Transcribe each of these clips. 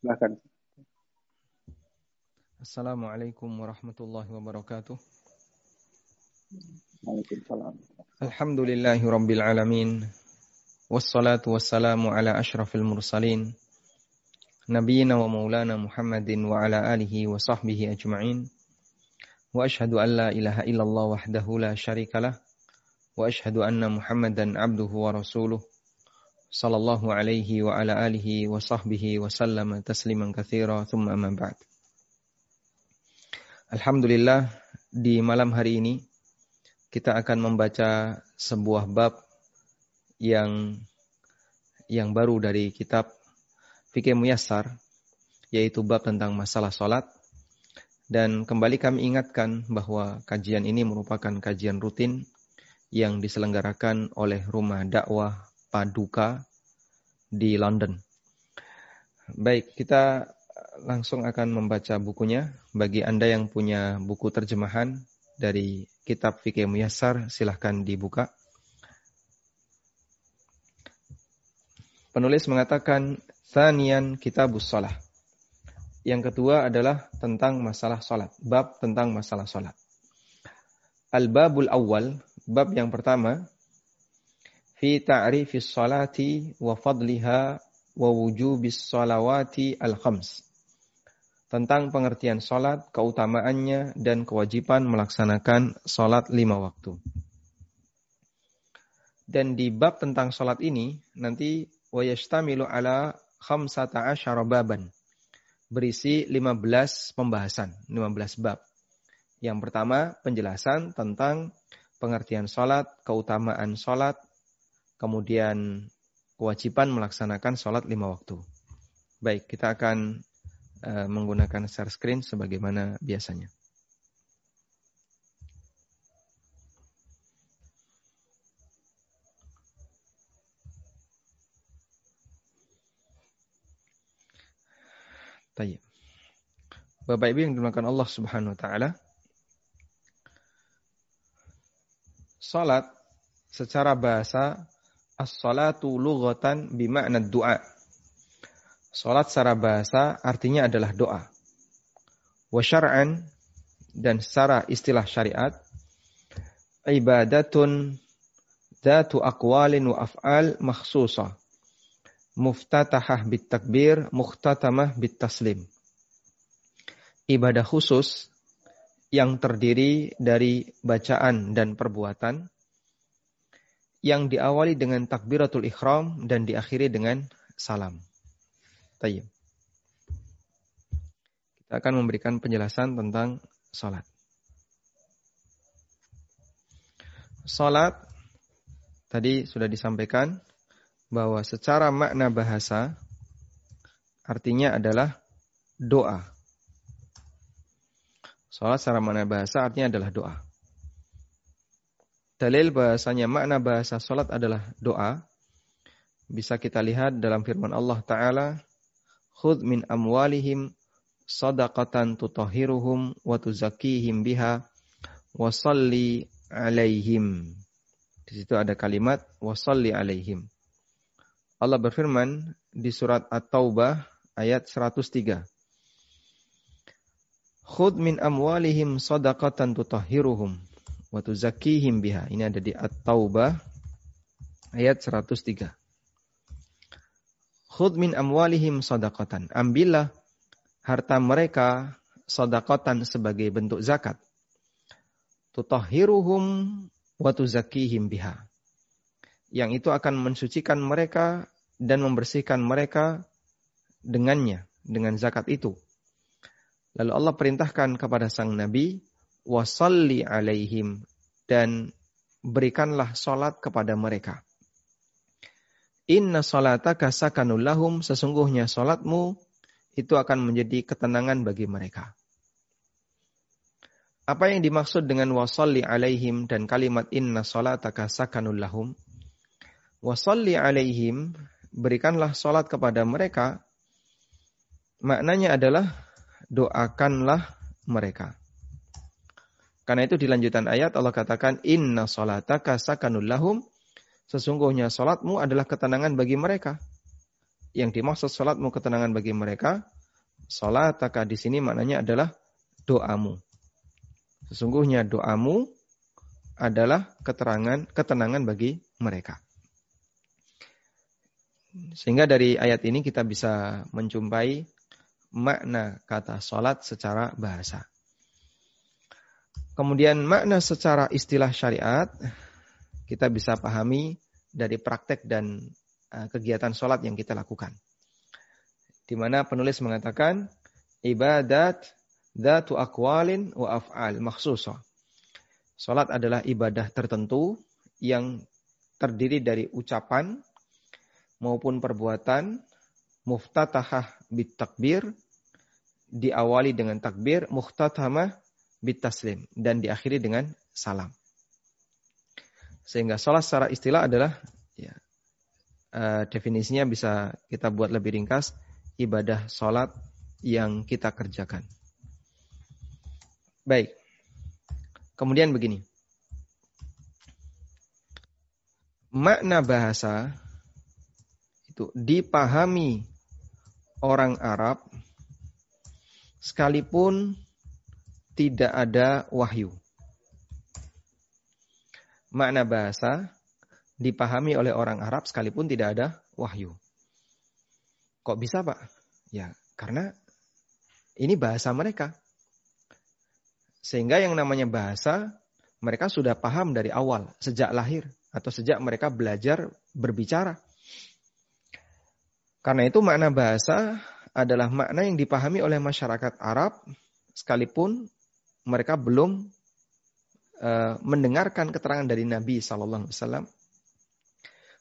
Silakan. Assalamualaikum warahmatullahi wabarakatuh. Waalaikumsalam. Alhamdulillahi rabbil alamin. Wassalatu wassalamu ala ashrafil mursalin. Nabiyyina wa maulana Muhammadin wa ala alihi wa sahbihi ajma'in. Wa ashhadu an la ilaha illallah wahdahu la syarikalah. Wa ashhadu anna Muhammadan abduhu wa rasuluh. Sallallahu alaihi wa ala alihi wa sahbihi wa sallama tasliman kathira thumma amma ba'd. Alhamdulillah di malam hari ini kita akan membaca sebuah bab yang yang baru dari kitab Fikih Muyassar yaitu bab tentang masalah salat dan kembali kami ingatkan bahwa kajian ini merupakan kajian rutin yang diselenggarakan oleh Rumah Dakwah Paduka di London. Baik, kita langsung akan membaca bukunya. Bagi Anda yang punya buku terjemahan dari kitab Fikih Muyassar, silahkan dibuka. Penulis mengatakan, Thanian Kitabus Salah. Yang kedua adalah tentang masalah salat. Bab tentang masalah salat. Al-babul awal, bab yang pertama, fi ta'rifis salati wa fadliha wa wujubis salawati al-khams tentang pengertian sholat, keutamaannya, dan kewajiban melaksanakan sholat lima waktu. Dan di bab tentang sholat ini, nanti wayastamilu ala khamsata asyara baban. Berisi 15 pembahasan, 15 bab. Yang pertama, penjelasan tentang pengertian sholat, keutamaan sholat, kemudian kewajiban melaksanakan sholat lima waktu. Baik, kita akan uh, menggunakan share screen sebagaimana biasanya. Bapak Ibu yang dimakan Allah Subhanahu wa taala. Salat secara bahasa as-salatu lughatan bima'na du'a Salat secara bahasa artinya adalah doa. Wa syar'an dan secara istilah syariat ibadatun dzatu aqwalin wa af'al makhsusah. Muftatahah bit takbir, mukhtatamah bit taslim. Ibadah khusus yang terdiri dari bacaan dan perbuatan yang diawali dengan takbiratul ikhram dan diakhiri dengan salam. Tayyib. Kita akan memberikan penjelasan tentang salat. Salat tadi sudah disampaikan bahwa secara makna bahasa artinya adalah doa. Salat secara makna bahasa artinya adalah doa. Dalil bahasanya makna bahasa salat adalah doa bisa kita lihat dalam firman Allah Ta'ala khudh min amwalihim sadaqatan tutahhiruhum wa tuzakkihim biha wa salli alaihim. Di situ ada kalimat wa salli alaihim. Allah berfirman di surat At-Taubah ayat 103. Khudh min amwalihim sadaqatan tutahhiruhum wa tuzakkihim biha. Ini ada di At-Taubah ayat 103. Khud min amwalihim sodakotan. Ambillah harta mereka sodakotan sebagai bentuk zakat. Tutahhiruhum wa tuzakihim biha. Yang itu akan mensucikan mereka dan membersihkan mereka dengannya, dengan zakat itu. Lalu Allah perintahkan kepada sang Nabi, wasalli alaihim, dan berikanlah solat kepada mereka. Inna salataka sakanul lahum, sesungguhnya salatmu itu akan menjadi ketenangan bagi mereka. Apa yang dimaksud dengan wasalli alaihim dan kalimat inna salataka sakanul lahum? Wasalli alaihim, berikanlah salat kepada mereka. Maknanya adalah doakanlah mereka. Karena itu di lanjutan ayat Allah katakan inna salataka sakanul lahum Sesungguhnya sholatmu adalah ketenangan bagi mereka. yang dimaksud salatmu ketenangan bagi mereka, salataka di sini maknanya adalah doamu. Sesungguhnya doamu adalah keterangan ketenangan bagi mereka. Sehingga dari ayat ini kita bisa menjumpai makna kata salat secara bahasa. Kemudian makna secara istilah syariat kita bisa pahami dari praktek dan uh, kegiatan sholat yang kita lakukan. Di mana penulis mengatakan ibadat datu akwalin wa af'al maksusah. Sholat adalah ibadah tertentu yang terdiri dari ucapan maupun perbuatan muftatahah bit takbir diawali dengan takbir muhtatamah bit taslim dan diakhiri dengan salam. Sehingga sholat secara istilah adalah ya, uh, definisinya bisa kita buat lebih ringkas ibadah sholat yang kita kerjakan. Baik. Kemudian begini. Makna bahasa itu dipahami orang Arab sekalipun tidak ada wahyu makna bahasa dipahami oleh orang Arab sekalipun tidak ada wahyu. Kok bisa Pak? Ya, karena ini bahasa mereka. Sehingga yang namanya bahasa mereka sudah paham dari awal, sejak lahir atau sejak mereka belajar berbicara. Karena itu makna bahasa adalah makna yang dipahami oleh masyarakat Arab sekalipun mereka belum Eh, mendengarkan keterangan dari Nabi Shallallahu Alaihi Wasallam,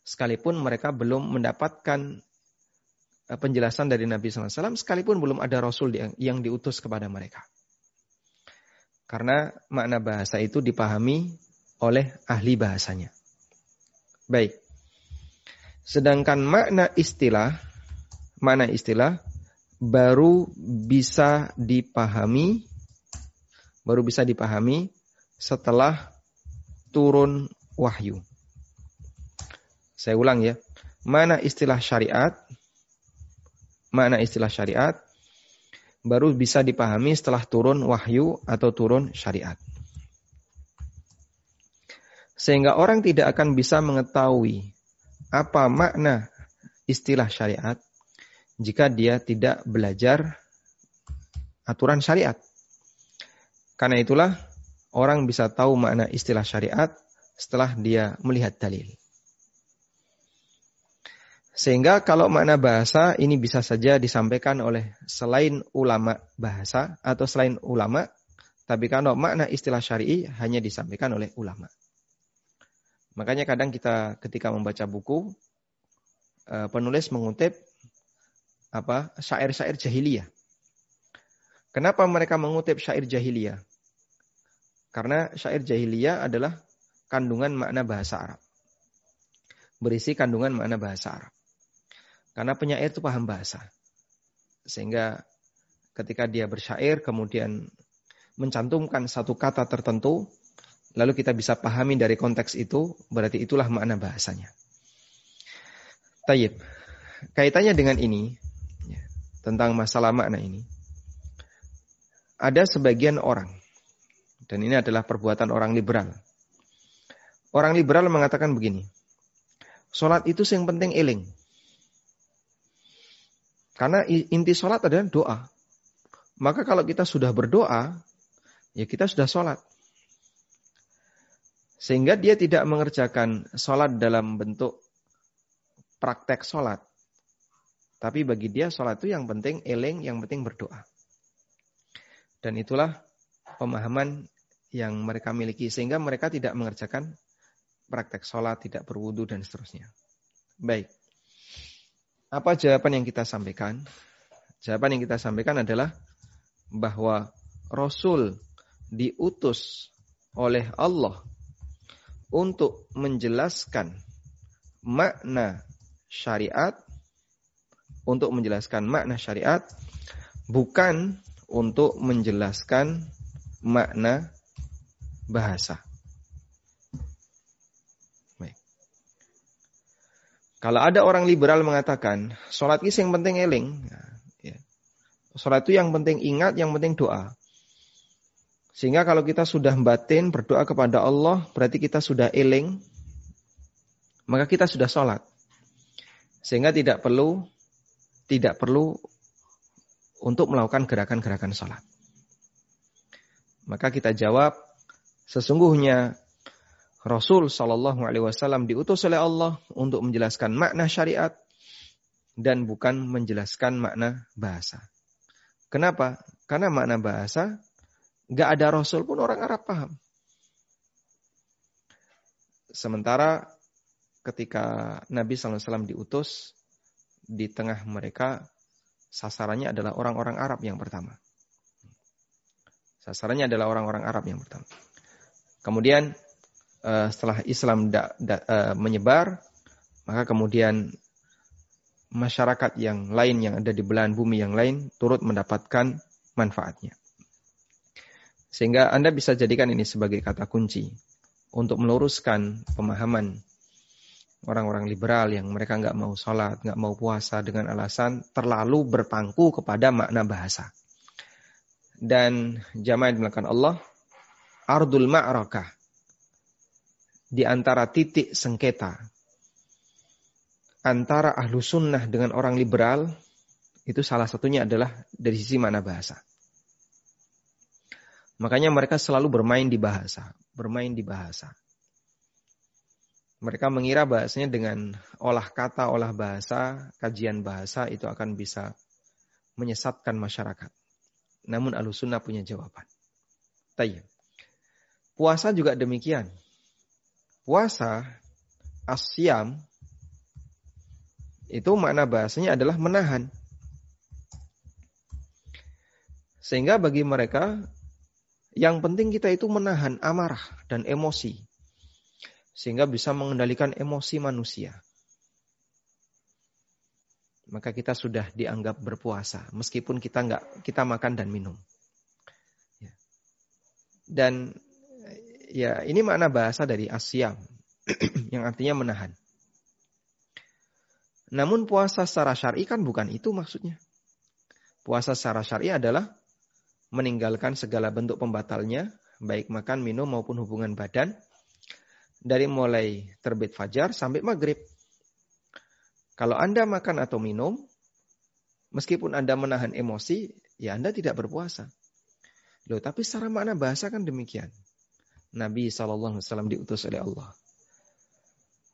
sekalipun mereka belum mendapatkan eh, penjelasan dari Nabi Sallallahu Alaihi Wasallam, sekalipun belum ada Rasul yang, yang diutus kepada mereka. Karena makna bahasa itu dipahami oleh ahli bahasanya. Baik. Sedangkan makna istilah, makna istilah baru bisa dipahami, baru bisa dipahami setelah turun wahyu. Saya ulang ya. Mana istilah syariat? Mana istilah syariat? Baru bisa dipahami setelah turun wahyu atau turun syariat. Sehingga orang tidak akan bisa mengetahui apa makna istilah syariat jika dia tidak belajar aturan syariat. Karena itulah orang bisa tahu makna istilah syariat setelah dia melihat dalil. Sehingga kalau makna bahasa ini bisa saja disampaikan oleh selain ulama bahasa atau selain ulama, tapi kalau makna istilah syar'i hanya disampaikan oleh ulama. Makanya kadang kita ketika membaca buku eh, penulis mengutip apa syair-syair jahiliyah. Kenapa mereka mengutip syair jahiliyah? Karena syair jahiliyah adalah kandungan makna bahasa Arab. Berisi kandungan makna bahasa Arab. Karena penyair itu paham bahasa. Sehingga ketika dia bersyair kemudian mencantumkan satu kata tertentu, lalu kita bisa pahami dari konteks itu, berarti itulah makna bahasanya. Tayyib. Kaitannya dengan ini, ya, tentang masalah makna ini, ada sebagian orang dan ini adalah perbuatan orang liberal. Orang liberal mengatakan begini, sholat itu yang penting eling. Karena inti sholat adalah doa. Maka kalau kita sudah berdoa, ya kita sudah sholat. Sehingga dia tidak mengerjakan sholat dalam bentuk praktek sholat. Tapi bagi dia sholat itu yang penting eling, yang penting berdoa. Dan itulah pemahaman yang mereka miliki sehingga mereka tidak mengerjakan praktek sholat, tidak berwudu dan seterusnya. Baik. Apa jawaban yang kita sampaikan? Jawaban yang kita sampaikan adalah bahwa Rasul diutus oleh Allah untuk menjelaskan makna syariat, untuk menjelaskan makna syariat, bukan untuk menjelaskan makna bahasa. Baik. Kalau ada orang liberal mengatakan, sholat itu yang penting eling. Ya. Sholat itu yang penting ingat, yang penting doa. Sehingga kalau kita sudah batin berdoa kepada Allah, berarti kita sudah eling, maka kita sudah sholat. Sehingga tidak perlu tidak perlu untuk melakukan gerakan-gerakan sholat. Maka kita jawab, sesungguhnya Rasul Shallallahu Alaihi Wasallam diutus oleh Allah untuk menjelaskan makna syariat dan bukan menjelaskan makna bahasa. Kenapa? Karena makna bahasa nggak ada Rasul pun orang Arab paham. Sementara ketika Nabi SAW diutus di tengah mereka sasarannya adalah orang-orang Arab yang pertama. Sasarannya adalah orang-orang Arab yang pertama. Kemudian uh, setelah Islam da, da, uh, menyebar, maka kemudian masyarakat yang lain yang ada di belahan bumi yang lain turut mendapatkan manfaatnya. Sehingga Anda bisa jadikan ini sebagai kata kunci untuk meluruskan pemahaman orang-orang liberal yang mereka nggak mau sholat, nggak mau puasa dengan alasan terlalu berpangku kepada makna bahasa. Dan jamaah yang Allah, ardul ma'rakah di antara titik sengketa antara ahlu sunnah dengan orang liberal itu salah satunya adalah dari sisi mana bahasa. Makanya mereka selalu bermain di bahasa, bermain di bahasa. Mereka mengira bahasanya dengan olah kata, olah bahasa, kajian bahasa itu akan bisa menyesatkan masyarakat. Namun ahlu punya jawaban. Tayyip. Puasa juga demikian puasa asyam itu makna bahasanya adalah menahan. Sehingga bagi mereka yang penting kita itu menahan amarah dan emosi. Sehingga bisa mengendalikan emosi manusia. Maka kita sudah dianggap berpuasa meskipun kita nggak kita makan dan minum. Ya. Dan ya ini makna bahasa dari asyam yang artinya menahan. Namun puasa secara syar'i kan bukan itu maksudnya. Puasa secara syar'i adalah meninggalkan segala bentuk pembatalnya, baik makan, minum maupun hubungan badan dari mulai terbit fajar sampai maghrib. Kalau Anda makan atau minum, meskipun Anda menahan emosi, ya Anda tidak berpuasa. Loh, tapi secara makna bahasa kan demikian. Nabi SAW diutus oleh Allah.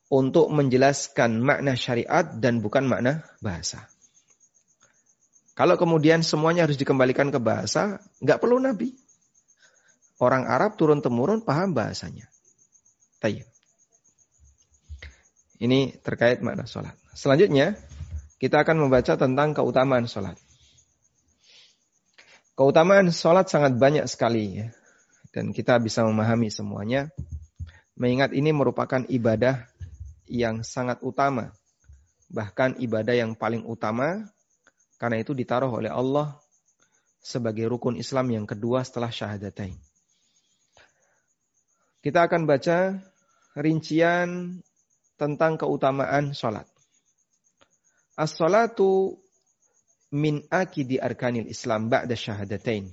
Untuk menjelaskan makna syariat dan bukan makna bahasa. Kalau kemudian semuanya harus dikembalikan ke bahasa, nggak perlu Nabi. Orang Arab turun-temurun paham bahasanya. Tayyip. Ini terkait makna sholat. Selanjutnya, kita akan membaca tentang keutamaan sholat. Keutamaan sholat sangat banyak sekali. Ya dan kita bisa memahami semuanya. Mengingat ini merupakan ibadah yang sangat utama, bahkan ibadah yang paling utama, karena itu ditaruh oleh Allah sebagai rukun Islam yang kedua setelah syahadatain. Kita akan baca rincian tentang keutamaan sholat. As-salatu min akidi arkanil Islam ba'da syahadatain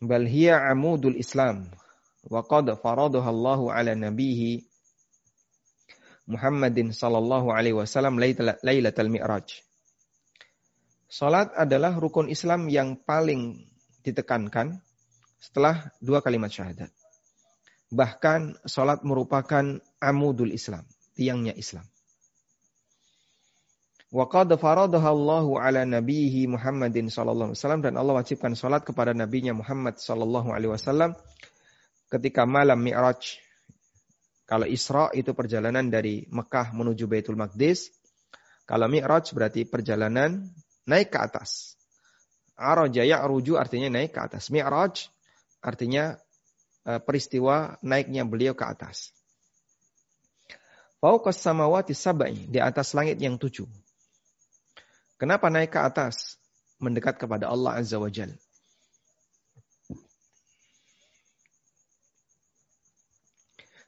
bal hiya amudul Islam wa qad faradaha Allahu ala nabihi Muhammadin sallallahu alaihi wasallam lailatul mi'raj. Salat adalah rukun Islam yang paling ditekankan setelah dua kalimat syahadat. Bahkan salat merupakan amudul Islam, tiangnya Islam. Wa qad faradaha Allahu ala nabihi Muhammadin sallallahu alaihi wasallam dan Allah wajibkan salat kepada nabinya Muhammad sallallahu alaihi wasallam ketika malam Mi'raj. Kalau Isra itu perjalanan dari Mekah menuju Baitul Maqdis. Kalau Mi'raj berarti perjalanan naik ke atas. Araja ya'ruju artinya naik ke atas. Mi'raj artinya eh, peristiwa naiknya beliau ke atas. Fauqas samawati sab'i di atas langit yang tujuh. Kenapa naik ke atas? Mendekat kepada Allah Azza wa Jal.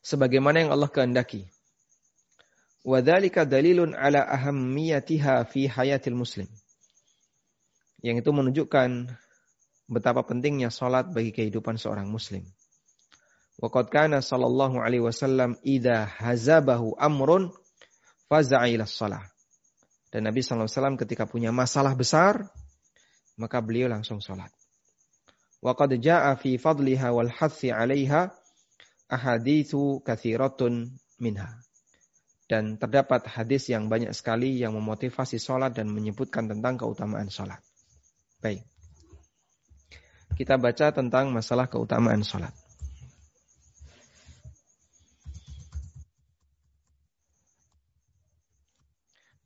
Sebagaimana yang Allah kehendaki. Wadhalika dalilun ala ahammiyatiha fi hayatil muslim. Yang itu menunjukkan betapa pentingnya salat bagi kehidupan seorang muslim. Waqad kana sallallahu alaihi wasallam idza hazabahu amrun faza'a ila shalah. Dan Nabi wasallam ketika punya masalah besar maka beliau langsung. Waqad jaa fi fadliha wal hathi 'alaiha ahaditsu katsiratun minha. Dan terdapat hadis yang banyak sekali yang memotivasi sholat dan menyebutkan tentang keutamaan sholat. Baik. Kita baca tentang masalah keutamaan sholat.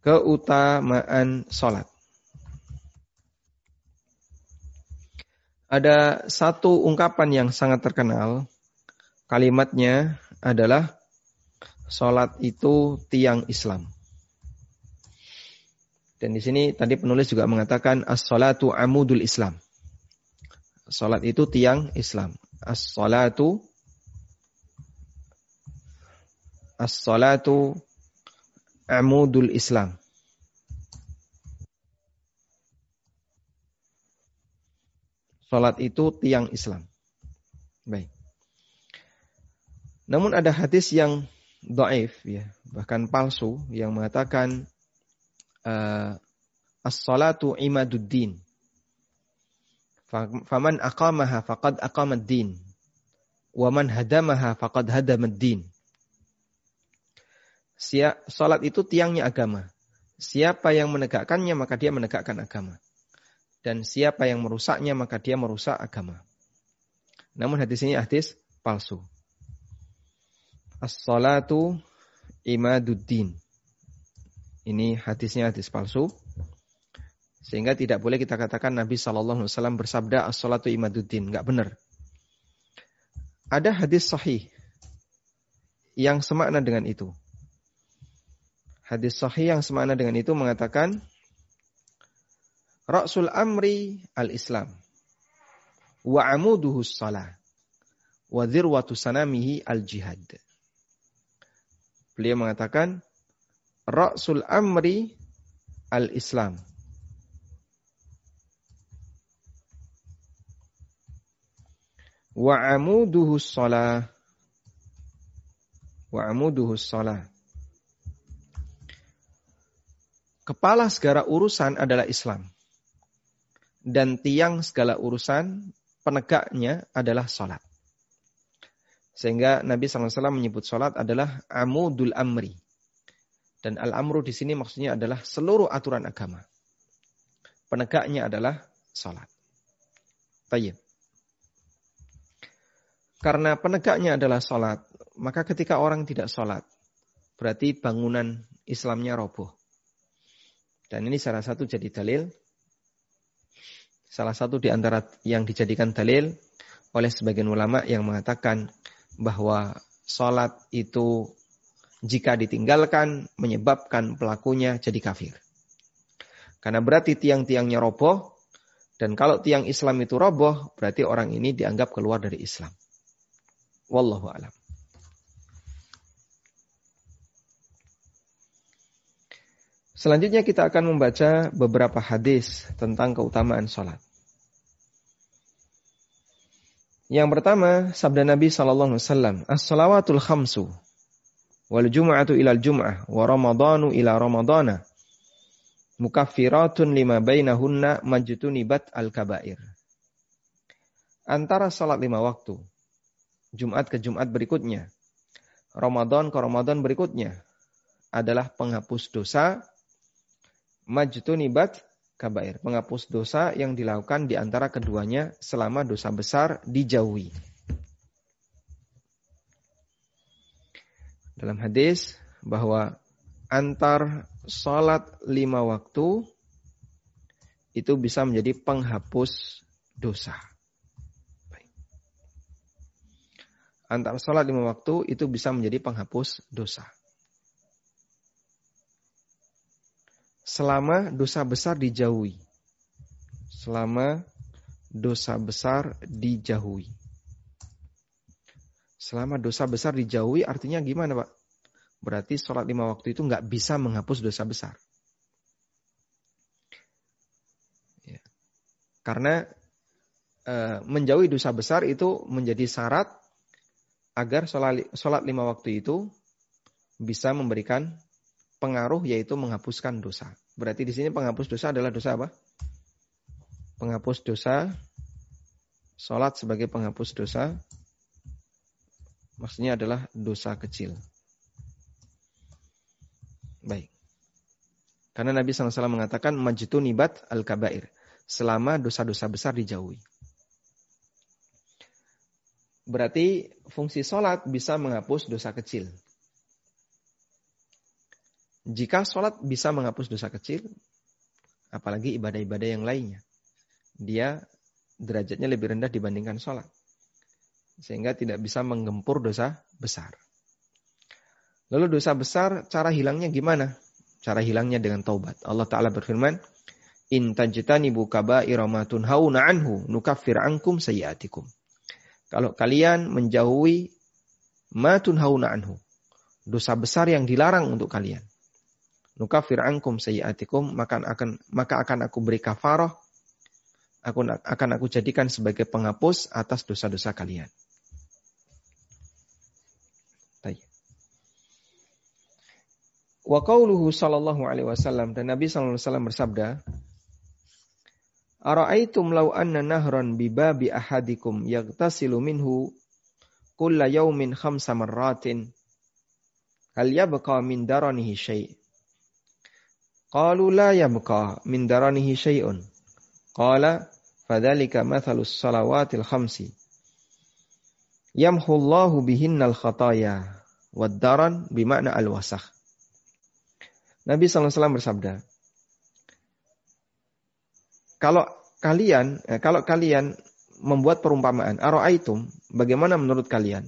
Keutamaan sholat. Ada satu ungkapan yang sangat terkenal. Kalimatnya adalah Sholat itu tiang Islam. Dan di sini tadi penulis juga mengatakan as-salatu amudul Islam. Salat itu tiang Islam. As-salatu As-salatu amudul Islam. Salat itu tiang Islam. Baik. Namun ada hadis yang do'if ya, bahkan palsu yang mengatakan uh, as-salatu imaduddin. Faman aqamaha faqad aqamad din. Wa man hadamaha faqad hadamad din. Salat itu tiangnya agama. Siapa yang menegakkannya maka dia menegakkan agama. Dan siapa yang merusaknya maka dia merusak agama. Namun hadis ini hadis palsu. As-salatu imaduddin. Ini hadisnya hadis palsu. Sehingga tidak boleh kita katakan Nabi Wasallam bersabda as-salatu imaduddin. Enggak benar. Ada hadis sahih yang semakna dengan itu. Hadis sahih yang semakna dengan itu mengatakan Rasul amri al-Islam wa amuduhu salah wa dhirwatu sanamihi al-jihad. Beliau mengatakan Rasul amri al-Islam. Wa amuduhu salah. Wa amuduhu salah. Kepala segala urusan adalah Islam. Dan tiang segala urusan penegaknya adalah salat. Sehingga Nabi SAW menyebut sholat adalah amudul amri. Dan al-amru di sini maksudnya adalah seluruh aturan agama. Penegaknya adalah sholat. Tayyib. Karena penegaknya adalah sholat, maka ketika orang tidak sholat, berarti bangunan Islamnya roboh. Dan ini salah satu jadi dalil. Salah satu di antara yang dijadikan dalil oleh sebagian ulama yang mengatakan bahwa sholat itu jika ditinggalkan menyebabkan pelakunya jadi kafir. Karena berarti tiang-tiangnya roboh, dan kalau tiang Islam itu roboh, berarti orang ini dianggap keluar dari Islam. Wallahu alam. Selanjutnya kita akan membaca beberapa hadis tentang keutamaan sholat. Yang pertama, sabda Nabi sallallahu alaihi wasallam, "As-salawatul khamsu wal jum'atu ilal jum'ah wa ramadhanu ila ramadhana mukaffiratun lima bainahunna majtunibat al-kabair." Antara salat lima waktu, Jumat ke Jumat berikutnya, Ramadan ke Ramadan berikutnya adalah penghapus dosa majtunibat kabair, menghapus dosa yang dilakukan di antara keduanya selama dosa besar dijauhi. Dalam hadis bahwa antar sholat lima waktu itu bisa menjadi penghapus dosa. Antar sholat lima waktu itu bisa menjadi penghapus dosa. Selama dosa besar dijauhi. Selama dosa besar dijauhi. Selama dosa besar dijauhi artinya gimana Pak? berarti sholat lima waktu itu nggak bisa menghapus dosa besar. Ya. Karena e, menjauhi dosa besar itu menjadi syarat agar sholat, sholat lima waktu itu bisa memberikan pengaruh yaitu menghapuskan dosa. Berarti di sini penghapus dosa adalah dosa apa? Penghapus dosa, sholat sebagai penghapus dosa, maksudnya adalah dosa kecil. Baik. Karena Nabi SAW mengatakan majtu nibat al-kabair. Selama dosa-dosa besar dijauhi. Berarti fungsi sholat bisa menghapus dosa kecil. Jika sholat bisa menghapus dosa kecil, apalagi ibadah-ibadah yang lainnya. Dia derajatnya lebih rendah dibandingkan sholat. Sehingga tidak bisa menggempur dosa besar. Lalu dosa besar, cara hilangnya gimana? Cara hilangnya dengan taubat. Allah Ta'ala berfirman, In tajtanibu kaba'ira ma tunhauna anhu nukaffir ankum sayiatikum. Kalau kalian menjauhi ma tunhauna anhu, dosa besar yang dilarang untuk kalian nukafir ankum sayiatikum maka akan maka akan aku beri kafarah aku akan aku jadikan sebagai penghapus atas dosa-dosa kalian. Wa qauluhu sallallahu alaihi wasallam dan Nabi sallallahu alaihi wasallam bersabda Ara'aitum law anna nahran bi babi ahadikum yaghtasilu minhu kulla yawmin khamsa marratin hal yabqa min daranihi syai' Qalu la yabqa min daranihi syai'un. Qala salawatil khamsi. Yamhullahu bihinnal khataya bimakna al-wasakh. Nabi SAW bersabda, kalau kalian, eh, kalau kalian membuat perumpamaan, aro'aitum, bagaimana menurut kalian?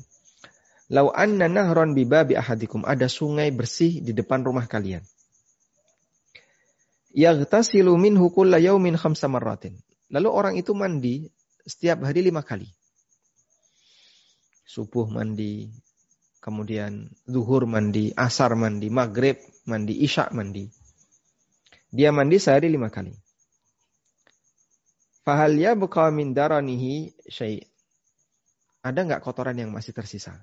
Lau anna nahron bibabi ahadikum, ada sungai bersih di depan rumah kalian yaghtasilu minhu kulla yaumin khamsa marratin. Lalu orang itu mandi setiap hari lima kali. Subuh mandi, kemudian zuhur mandi, asar mandi, maghrib mandi, isya mandi. Dia mandi sehari lima kali. Fahal buka min daranihi syai' Ada nggak kotoran yang masih tersisa?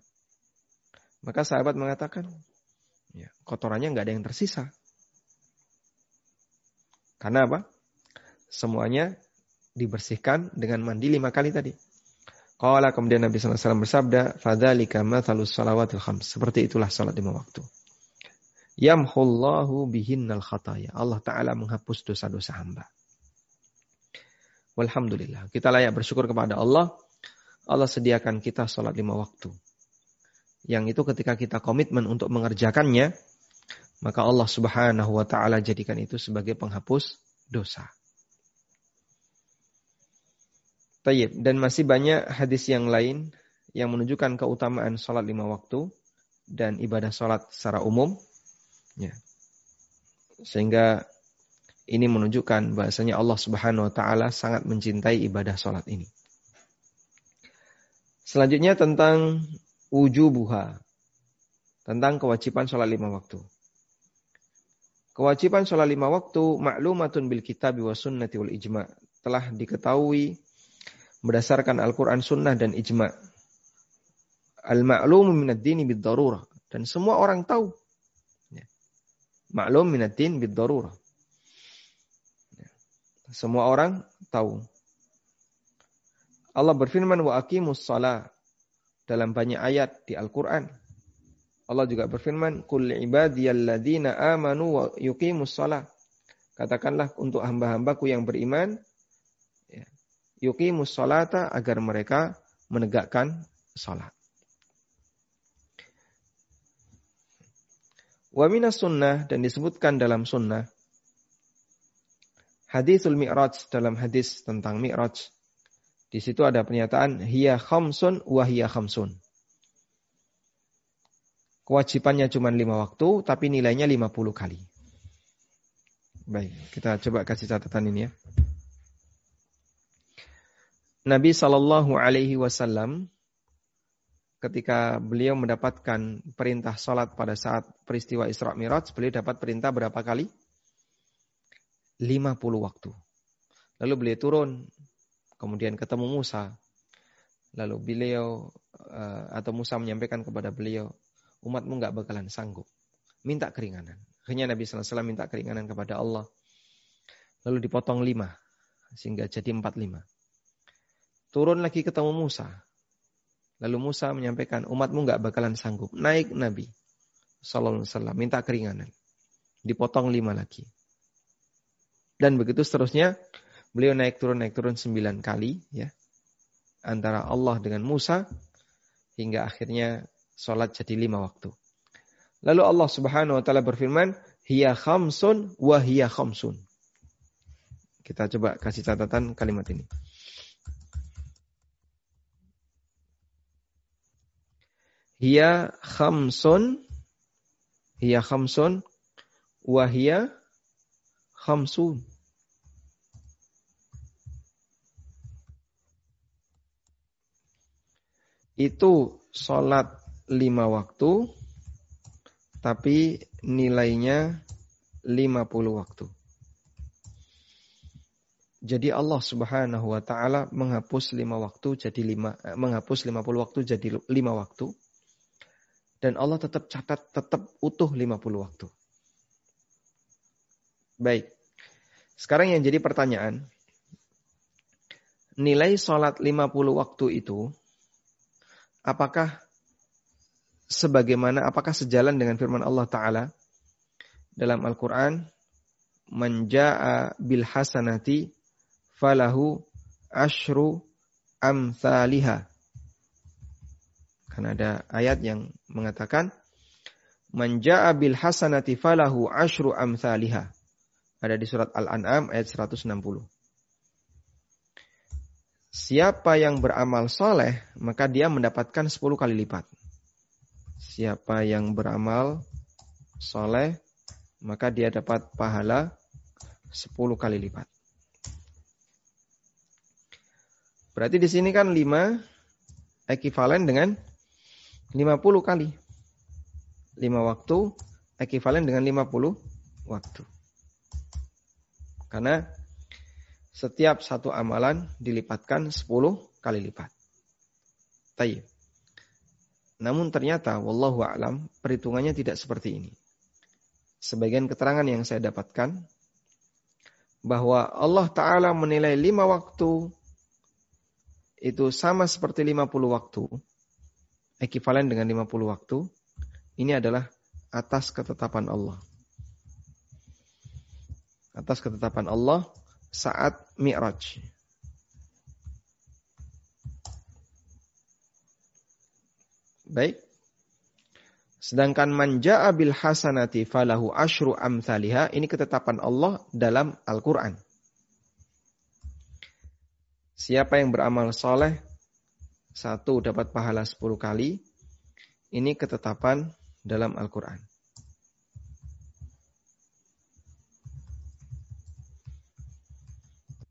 Maka sahabat mengatakan, ya, kotorannya nggak ada yang tersisa. Karena apa? Semuanya dibersihkan dengan mandi lima kali tadi. Qala kemudian Nabi SAW bersabda, Fadhalika mathalus salawatil khams. Seperti itulah salat lima waktu. Yamhullahu bihinnal khataya. Allah Ta'ala menghapus dosa-dosa hamba. Walhamdulillah. Kita layak bersyukur kepada Allah. Allah sediakan kita salat lima waktu. Yang itu ketika kita komitmen untuk mengerjakannya, maka Allah Subhanahu wa taala jadikan itu sebagai penghapus dosa. Tayyib. Dan masih banyak hadis yang lain yang menunjukkan keutamaan sholat lima waktu dan ibadah sholat secara umum. Ya. Sehingga ini menunjukkan bahasanya Allah Subhanahu wa taala sangat mencintai ibadah sholat ini. Selanjutnya tentang wujubuha. Tentang kewajiban sholat lima waktu. Kewajiban sholat lima waktu maklumatun bil kitab wa sunnati wal ijma telah diketahui berdasarkan Al-Quran, Sunnah dan ijma. Al-ma'lumu minad dini bid darurah dan semua orang tahu. Ya. Maklum minad din bid darurah. Ya. Semua orang tahu. Allah berfirman wa aqimus dalam banyak ayat di Al-Quran. Allah juga berfirman, "Qul ibadiyalladzina amanu wa yuqimus shalah." Katakanlah untuk hamba-hambaku yang beriman, ya, yuqimus sholata agar mereka menegakkan salat. Wa minas sunnah dan disebutkan dalam sunnah hadisul mi'raj dalam hadis tentang mi'raj. Di situ ada pernyataan hiya khamsun wa hiya khamsun kewajibannya cuma lima waktu, tapi nilainya 50 kali. Baik, kita coba kasih catatan ini ya. Nabi Shallallahu Alaihi Wasallam ketika beliau mendapatkan perintah sholat pada saat peristiwa Isra Miraj, beliau dapat perintah berapa kali? 50 waktu. Lalu beliau turun, kemudian ketemu Musa. Lalu beliau eh, atau Musa menyampaikan kepada beliau, umatmu nggak bakalan sanggup. Minta keringanan. Hanya Nabi SAW minta keringanan kepada Allah. Lalu dipotong lima, sehingga jadi empat lima. Turun lagi ketemu Musa. Lalu Musa menyampaikan, umatmu nggak bakalan sanggup. Naik Nabi Wasallam minta keringanan. Dipotong lima lagi. Dan begitu seterusnya, beliau naik turun naik turun sembilan kali, ya, antara Allah dengan Musa hingga akhirnya sholat jadi lima waktu. Lalu Allah Subhanahu Wa Taala berfirman, hiya khamsun wa hiya khamsun. Kita coba kasih catatan kalimat ini. Hiya khamsun Hiya khamsun Wahia khamsun Itu sholat lima waktu Tapi nilainya lima puluh waktu jadi Allah Subhanahu wa taala menghapus lima waktu jadi lima eh, menghapus lima puluh waktu jadi lima waktu dan Allah tetap catat, tetap utuh 50 waktu. Baik. Sekarang yang jadi pertanyaan. Nilai sholat 50 waktu itu. Apakah sebagaimana, apakah sejalan dengan firman Allah Ta'ala. Dalam Al-Quran. Menja'a bil hasanati falahu ashru amthaliha karena ada ayat yang mengatakan Manja'a bil hasanati falahu ashru amthaliha. Ada di surat Al-An'am ayat 160. Siapa yang beramal soleh, maka dia mendapatkan 10 kali lipat. Siapa yang beramal soleh, maka dia dapat pahala 10 kali lipat. Berarti di sini kan 5 ekivalen dengan 50 kali. 5 waktu ekivalen dengan 50 waktu. Karena setiap satu amalan dilipatkan 10 kali lipat. Tayyib. Namun ternyata wallahu alam perhitungannya tidak seperti ini. Sebagian keterangan yang saya dapatkan bahwa Allah Ta'ala menilai lima waktu itu sama seperti 50 waktu ekivalen dengan 50 waktu, ini adalah atas ketetapan Allah. Atas ketetapan Allah saat Mi'raj. Baik. Sedangkan manja bil hasanati falahu ashru amthaliha. Ini ketetapan Allah dalam Al-Quran. Siapa yang beramal soleh satu dapat pahala sepuluh kali. Ini ketetapan dalam Al-Quran.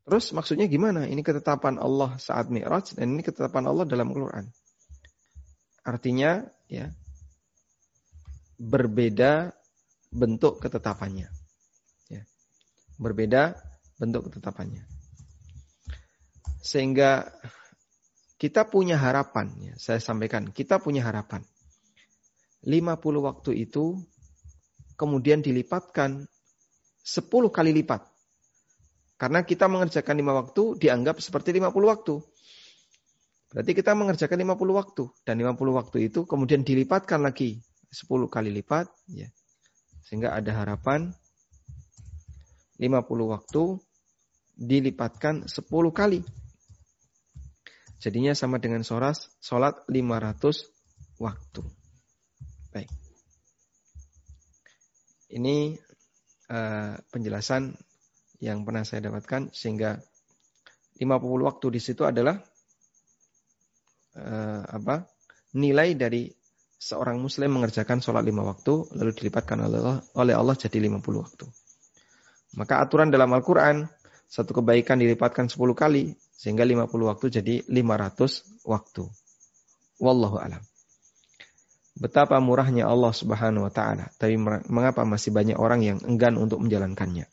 Terus maksudnya gimana? Ini ketetapan Allah saat Mi'raj dan ini ketetapan Allah dalam Al-Quran. Artinya ya berbeda bentuk ketetapannya. Ya. Berbeda bentuk ketetapannya. Sehingga kita punya harapan, ya, saya sampaikan, kita punya harapan. 50 waktu itu kemudian dilipatkan 10 kali lipat. Karena kita mengerjakan 5 waktu dianggap seperti 50 waktu. Berarti kita mengerjakan 50 waktu. Dan 50 waktu itu kemudian dilipatkan lagi 10 kali lipat. Ya. Sehingga ada harapan 50 waktu dilipatkan 10 kali. Jadinya sama dengan soras, sholat 500 waktu. Baik. Ini uh, penjelasan yang pernah saya dapatkan sehingga 50 waktu di situ adalah uh, apa? nilai dari seorang muslim mengerjakan sholat lima waktu lalu dilipatkan oleh Allah, oleh Allah jadi 50 waktu. Maka aturan dalam Al-Quran satu kebaikan dilipatkan 10 kali sehingga 50 waktu jadi 500 waktu. Wallahu alam. betapa murahnya Allah Subhanahu wa taala. Tapi mengapa masih banyak orang yang enggan untuk menjalankannya?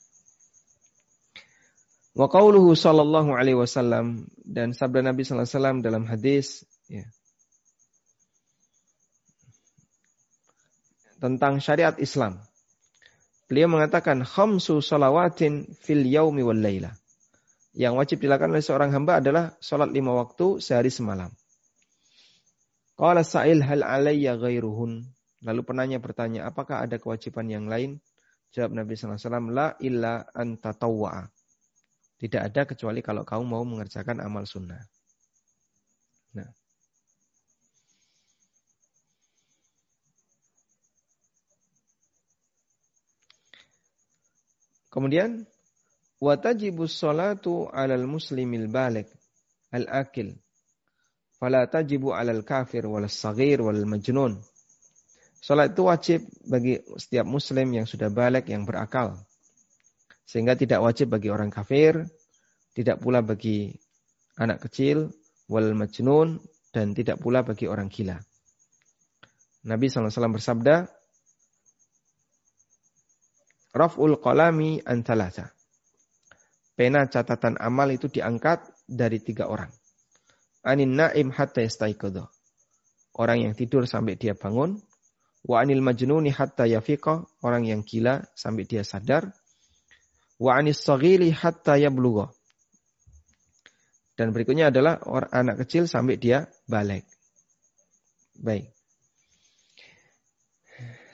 Wa qauluhu sallallahu alaihi wasallam dan sabda Nabi sallallahu alaihi wasallam dalam hadis ya, tentang syariat Islam. Beliau mengatakan khamsu salawatin fil yaumi wal laila. Yang wajib dilakukan oleh seorang hamba adalah salat lima waktu sehari semalam. Qala sa'il hal alayya ghairuhun. Lalu penanya bertanya, apakah ada kewajiban yang lain? Jawab Nabi sallallahu alaihi wasallam, la illa an tatawwa'a. Tidak ada kecuali kalau kamu mau mengerjakan amal sunnah. Kemudian watajibus salatu 'alal muslimil balik al-akil fala tajibu 'alal kafir wal saghir wal majnun. Salat itu wajib bagi setiap muslim yang sudah balik yang berakal. Sehingga tidak wajib bagi orang kafir, tidak pula bagi anak kecil, wal majnun, dan tidak pula bagi orang gila. Nabi SAW bersabda, Raf'ul qalami antalasa. Pena catatan amal itu diangkat dari tiga orang. Anin na'im hatta yastaiqadha. Orang yang tidur sampai dia bangun. Wa anil majnuni hatta yafiqah. Orang yang gila sampai dia sadar. Wa anis saghili hatta yablugha. Dan berikutnya adalah orang anak kecil sampai dia balik. Baik.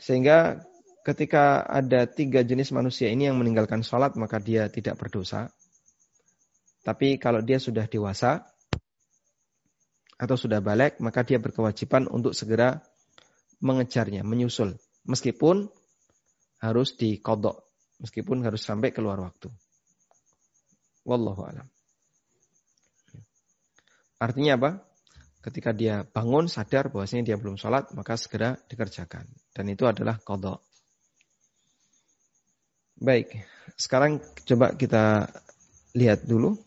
Sehingga ketika ada tiga jenis manusia ini yang meninggalkan sholat, maka dia tidak berdosa. Tapi kalau dia sudah dewasa atau sudah balik, maka dia berkewajiban untuk segera mengejarnya, menyusul. Meskipun harus dikodok meskipun harus sampai keluar waktu. Wallahu alam. Artinya apa? Ketika dia bangun sadar bahwasanya dia belum sholat, maka segera dikerjakan. Dan itu adalah kodok. Baik, sekarang coba kita lihat dulu.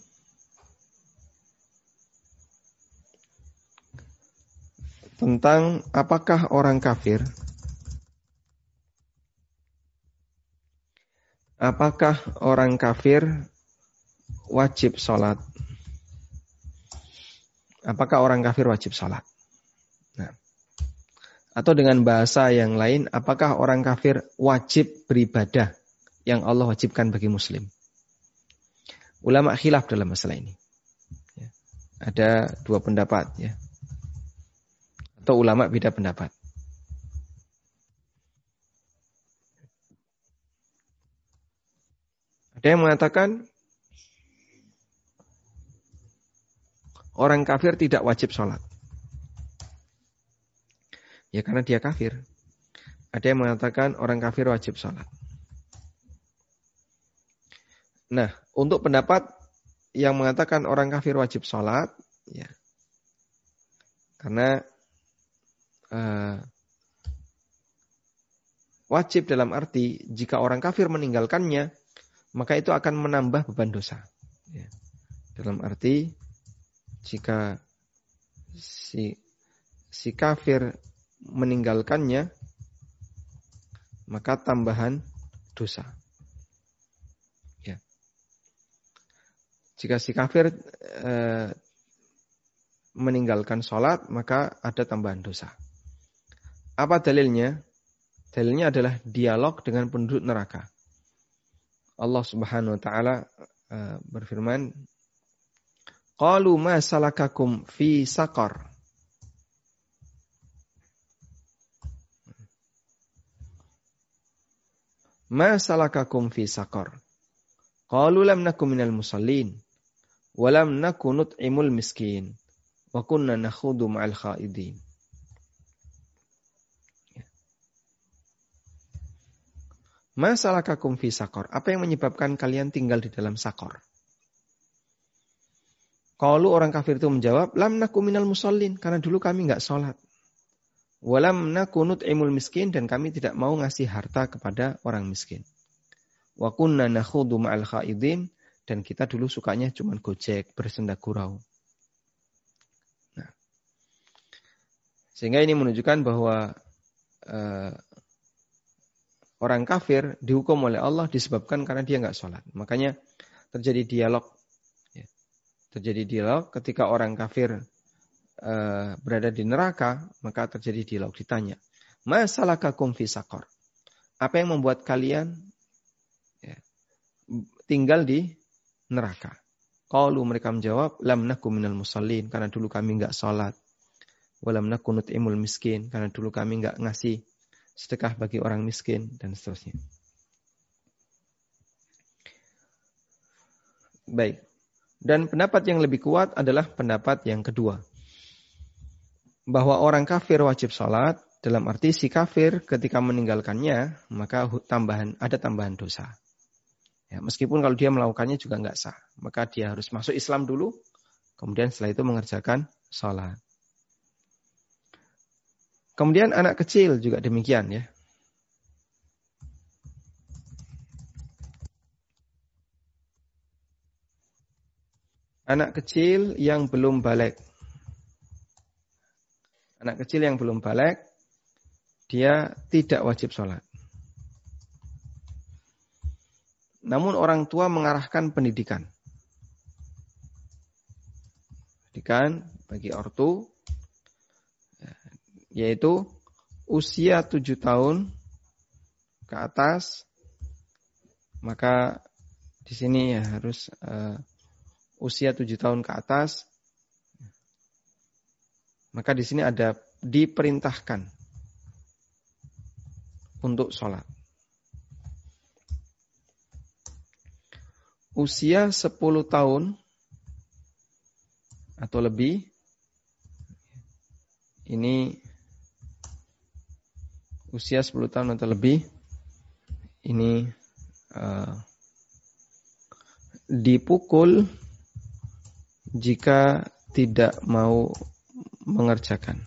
Tentang apakah orang kafir Apakah orang kafir wajib sholat? Apakah orang kafir wajib sholat? Nah. Atau dengan bahasa yang lain, apakah orang kafir wajib beribadah yang Allah wajibkan bagi muslim? Ulama khilaf dalam masalah ini. Ya. Ada dua pendapat ya. Atau ulama beda pendapat. Ada yang mengatakan orang kafir tidak wajib sholat. Ya karena dia kafir. Ada yang mengatakan orang kafir wajib sholat. Nah, untuk pendapat yang mengatakan orang kafir wajib sholat, ya, karena uh, wajib dalam arti jika orang kafir meninggalkannya, maka itu akan menambah beban dosa. Ya. Dalam arti jika si si kafir meninggalkannya, maka tambahan dosa. Jika si kafir e, meninggalkan sholat, maka ada tambahan dosa. Apa dalilnya? Dalilnya adalah dialog dengan penduduk neraka. Allah Subhanahu wa taala uh, berfirman, "Qalu ma salakakum fi saqar?" Ma salakakum fi saqar? Qalu lam nakum minal musallin wa lam nakun nut'imul miskin wa kunna nakhudu ma'al khaidin. Masalah kakum fi sakor. Apa yang menyebabkan kalian tinggal di dalam sakor? Kalau orang kafir itu menjawab, lam naku minal musallin. Karena dulu kami nggak sholat. Walam nakunut emul miskin. Dan kami tidak mau ngasih harta kepada orang miskin. Wa kunna nakhudu ma'al khaidin. Dan kita dulu sukanya cuma gojek, bersenda gurau. Nah. Sehingga ini menunjukkan bahwa uh, orang kafir dihukum oleh Allah disebabkan karena dia nggak sholat. Makanya terjadi dialog, ya. terjadi dialog ketika orang kafir uh, berada di neraka, maka terjadi dialog ditanya, masalah kakum fisakor. Apa yang membuat kalian ya, tinggal di neraka? Kalau mereka menjawab, lam naku minal musallin, karena dulu kami nggak sholat. Walam naku imul miskin, karena dulu kami nggak ngasih sedekah bagi orang miskin, dan seterusnya. Baik. Dan pendapat yang lebih kuat adalah pendapat yang kedua. Bahwa orang kafir wajib sholat, dalam arti si kafir ketika meninggalkannya, maka tambahan ada tambahan dosa. Ya, meskipun kalau dia melakukannya juga nggak sah. Maka dia harus masuk Islam dulu, kemudian setelah itu mengerjakan sholat. Kemudian anak kecil juga demikian ya. Anak kecil yang belum balik. Anak kecil yang belum balik, dia tidak wajib sholat. Namun orang tua mengarahkan pendidikan. Pendidikan bagi ortu yaitu usia tujuh tahun ke atas maka di sini ya harus uh, usia tujuh tahun ke atas maka di sini ada diperintahkan untuk sholat. Usia 10 tahun atau lebih ini usia 10 tahun atau lebih ini uh, dipukul jika tidak mau mengerjakan.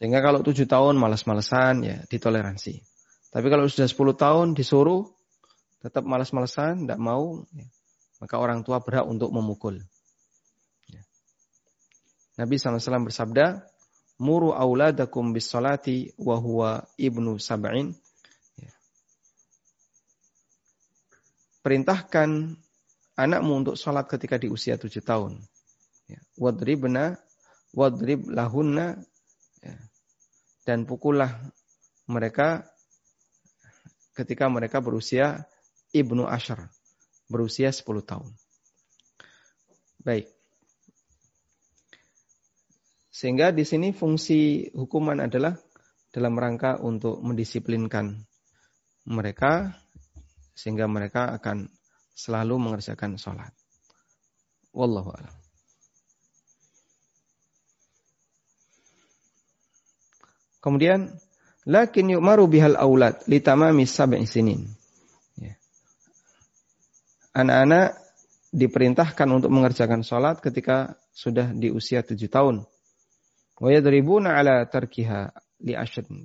Sehingga kalau tujuh tahun malas-malesan ya ditoleransi. Tapi kalau sudah 10 tahun disuruh tetap malas-malesan, tidak mau, ya, maka orang tua berhak untuk memukul. Ya. Nabi SAW bersabda, Muru auladakum bis salati wa huwa ibnu sab'in. Ya. Perintahkan anakmu untuk sholat ketika di usia tujuh tahun. Ya. Wadribna, wadrib lahunna, ya. dan pukullah mereka ketika mereka berusia Ibnu Ashar, berusia 10 tahun. Baik. Sehingga di sini fungsi hukuman adalah dalam rangka untuk mendisiplinkan mereka sehingga mereka akan selalu mengerjakan sholat. Wallahu a'lam. Kemudian, lakin yu'maru bihal aulad litamami sab'i sinin anak-anak diperintahkan untuk mengerjakan sholat ketika sudah di usia tujuh tahun. Wa yadribuna ala tarkiha li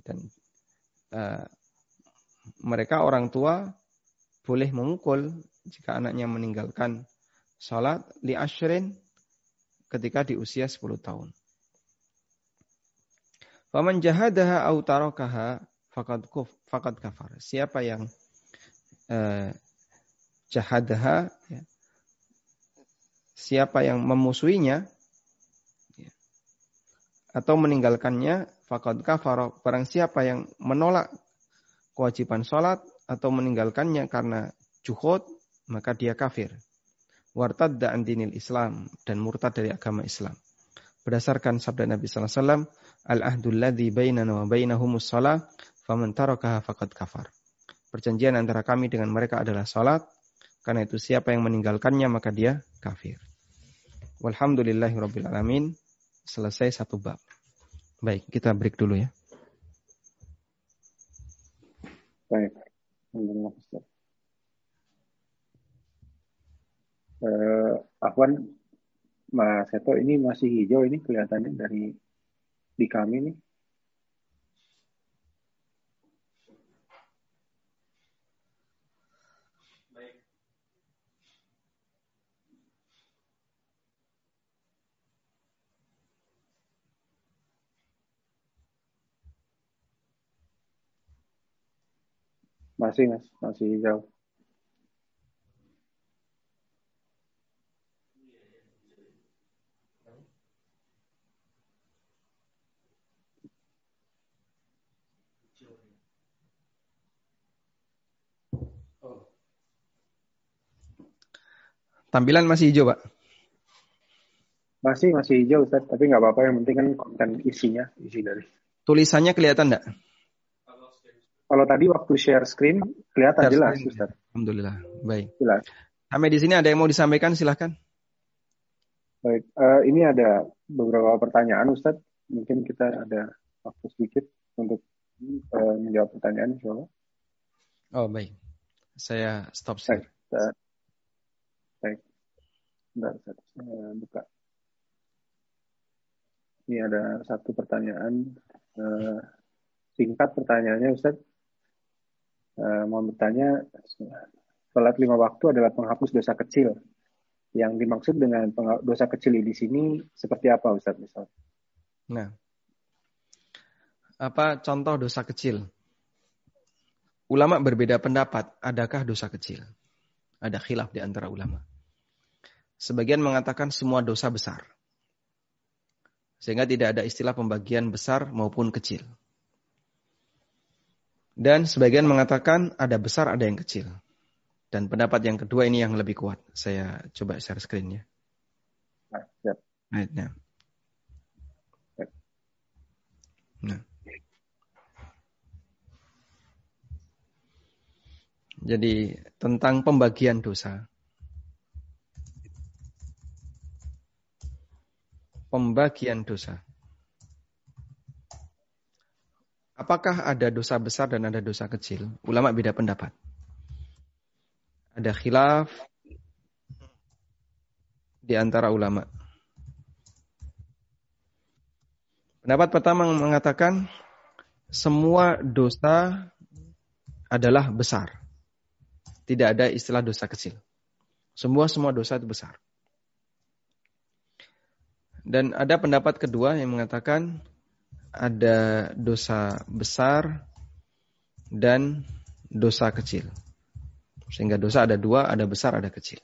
dan uh, mereka orang tua boleh memukul jika anaknya meninggalkan sholat li ashrin ketika di usia 10 tahun. Faman jahadaha au tarakaha faqad kafar. Siapa yang uh, jahadaha ya. siapa yang memusuhinya ya, atau meninggalkannya faqad kafara. Barang siapa yang menolak kewajiban sholat atau meninggalkannya karena juhud maka dia kafir. Wartadda an dinil Islam dan murtad dari agama Islam. Berdasarkan sabda Nabi sallallahu alaihi wasallam al ahdul ladzi bainana wa bainahumus shalah faman tarakaha kafar. Perjanjian antara kami dengan mereka adalah salat karena itu siapa yang meninggalkannya maka dia kafir. Alamin. Selesai satu bab. Baik, kita break dulu ya. Baik. Uh, Afwan, Mas Seto ini masih hijau ini kelihatannya dari di kami nih. Masih mas, masih jauh. Tampilan masih hijau, Pak? Masih, masih hijau, Ustaz. Tapi nggak apa-apa. Yang penting kan konten isinya, isi dari. Tulisannya kelihatan nggak? Kalau tadi waktu share screen, kelihatan share jelas, screen. Ustaz. Alhamdulillah. Baik. Jelas. Sampai di sini ada yang mau disampaikan, silahkan. Baik, uh, ini ada beberapa pertanyaan, Ustaz. Mungkin kita ada waktu sedikit untuk uh, menjawab pertanyaan, insya Allah. Oh, baik. Saya stop share. Baik, Baik. Bentar, saya buka. Ini ada satu pertanyaan. Uh, singkat pertanyaannya, Ustaz. Uh, mau bertanya, sholat lima waktu adalah penghapus dosa kecil. Yang dimaksud dengan dosa kecil di sini seperti apa, Ustaz? Misal? Nah, apa contoh dosa kecil? Ulama berbeda pendapat, adakah dosa kecil? Ada khilaf di antara ulama. Sebagian mengatakan semua dosa besar. Sehingga tidak ada istilah pembagian besar maupun kecil. Dan sebagian mengatakan ada besar, ada yang kecil. Dan pendapat yang kedua ini yang lebih kuat. Saya coba share screen ya. Nah, Nah. Jadi tentang pembagian dosa. pembagian dosa. Apakah ada dosa besar dan ada dosa kecil? Ulama beda pendapat. Ada khilaf di antara ulama. Pendapat pertama mengatakan semua dosa adalah besar. Tidak ada istilah dosa kecil. Semua semua dosa itu besar. Dan ada pendapat kedua yang mengatakan ada dosa besar dan dosa kecil. Sehingga dosa ada dua, ada besar, ada kecil.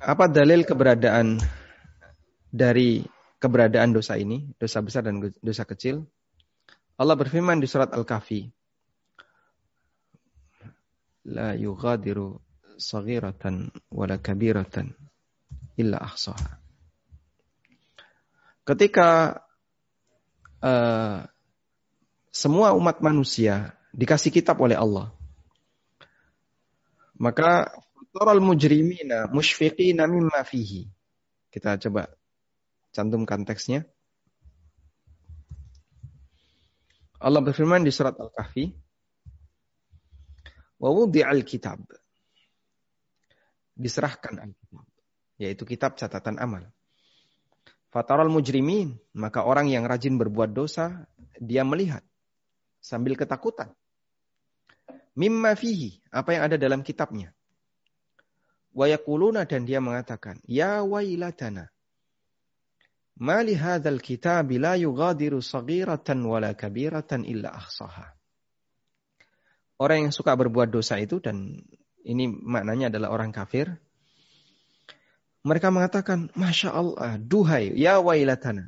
Apa dalil keberadaan dari keberadaan dosa ini, dosa besar dan dosa kecil? Allah berfirman di surat Al-Kahfi. La yughadiru saghiratan wala kabiratan illa ahsaha. Ketika uh, semua umat manusia dikasih kitab oleh Allah, maka Toral mujrimina mushfiqina mimma fihi. Kita coba cantumkan teksnya. Allah berfirman di surat Al-Kahfi, "Wa wudi'al kitab." Diserahkan Alkitab, yaitu kitab catatan amal. Fataral mujrimin, maka orang yang rajin berbuat dosa, dia melihat sambil ketakutan. Mimma fihi, apa yang ada dalam kitabnya. Wayakuluna dan dia mengatakan, Ya wailatana, Mali hadzal kitab la yughadiru saghiratan wala kabiratan illa ahsaha. Orang yang suka berbuat dosa itu dan ini maknanya adalah orang kafir, mereka mengatakan, Masya Allah, duhai, ya wailatana.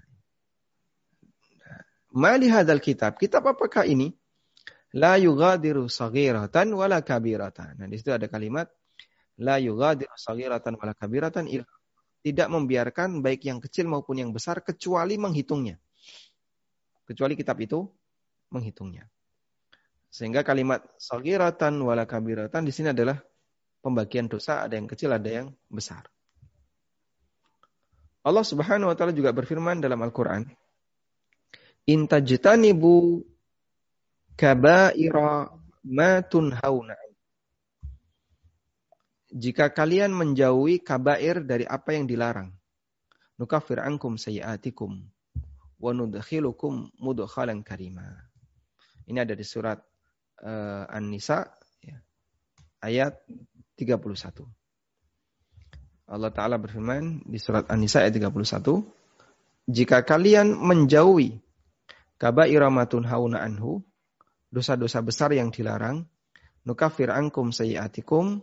Mali hadal kitab. Kitab apakah ini? La yugadiru sagiratan wala kabiratan. Nah, di situ ada kalimat, La yugadiru sagiratan wala kabiratan tidak membiarkan baik yang kecil maupun yang besar kecuali menghitungnya. Kecuali kitab itu menghitungnya. Sehingga kalimat sagiratan wala kabiratan di sini adalah pembagian dosa ada yang kecil ada yang besar. Allah Subhanahu wa taala juga berfirman dalam Al-Qur'an, "Intajtanibu kaba'ira ma tunhauna jika kalian menjauhi kabair dari apa yang dilarang, nukafir ankum sayiatikum wa nudkhilukum mudkhalan karima. Ini ada di surat uh, An-Nisa ya, ayat 31. Allah Ta'ala berfirman di surat An-Nisa ayat 31. Jika kalian menjauhi kabairamatun hauna anhu, dosa-dosa besar yang dilarang, nukafir angkum sayiatikum,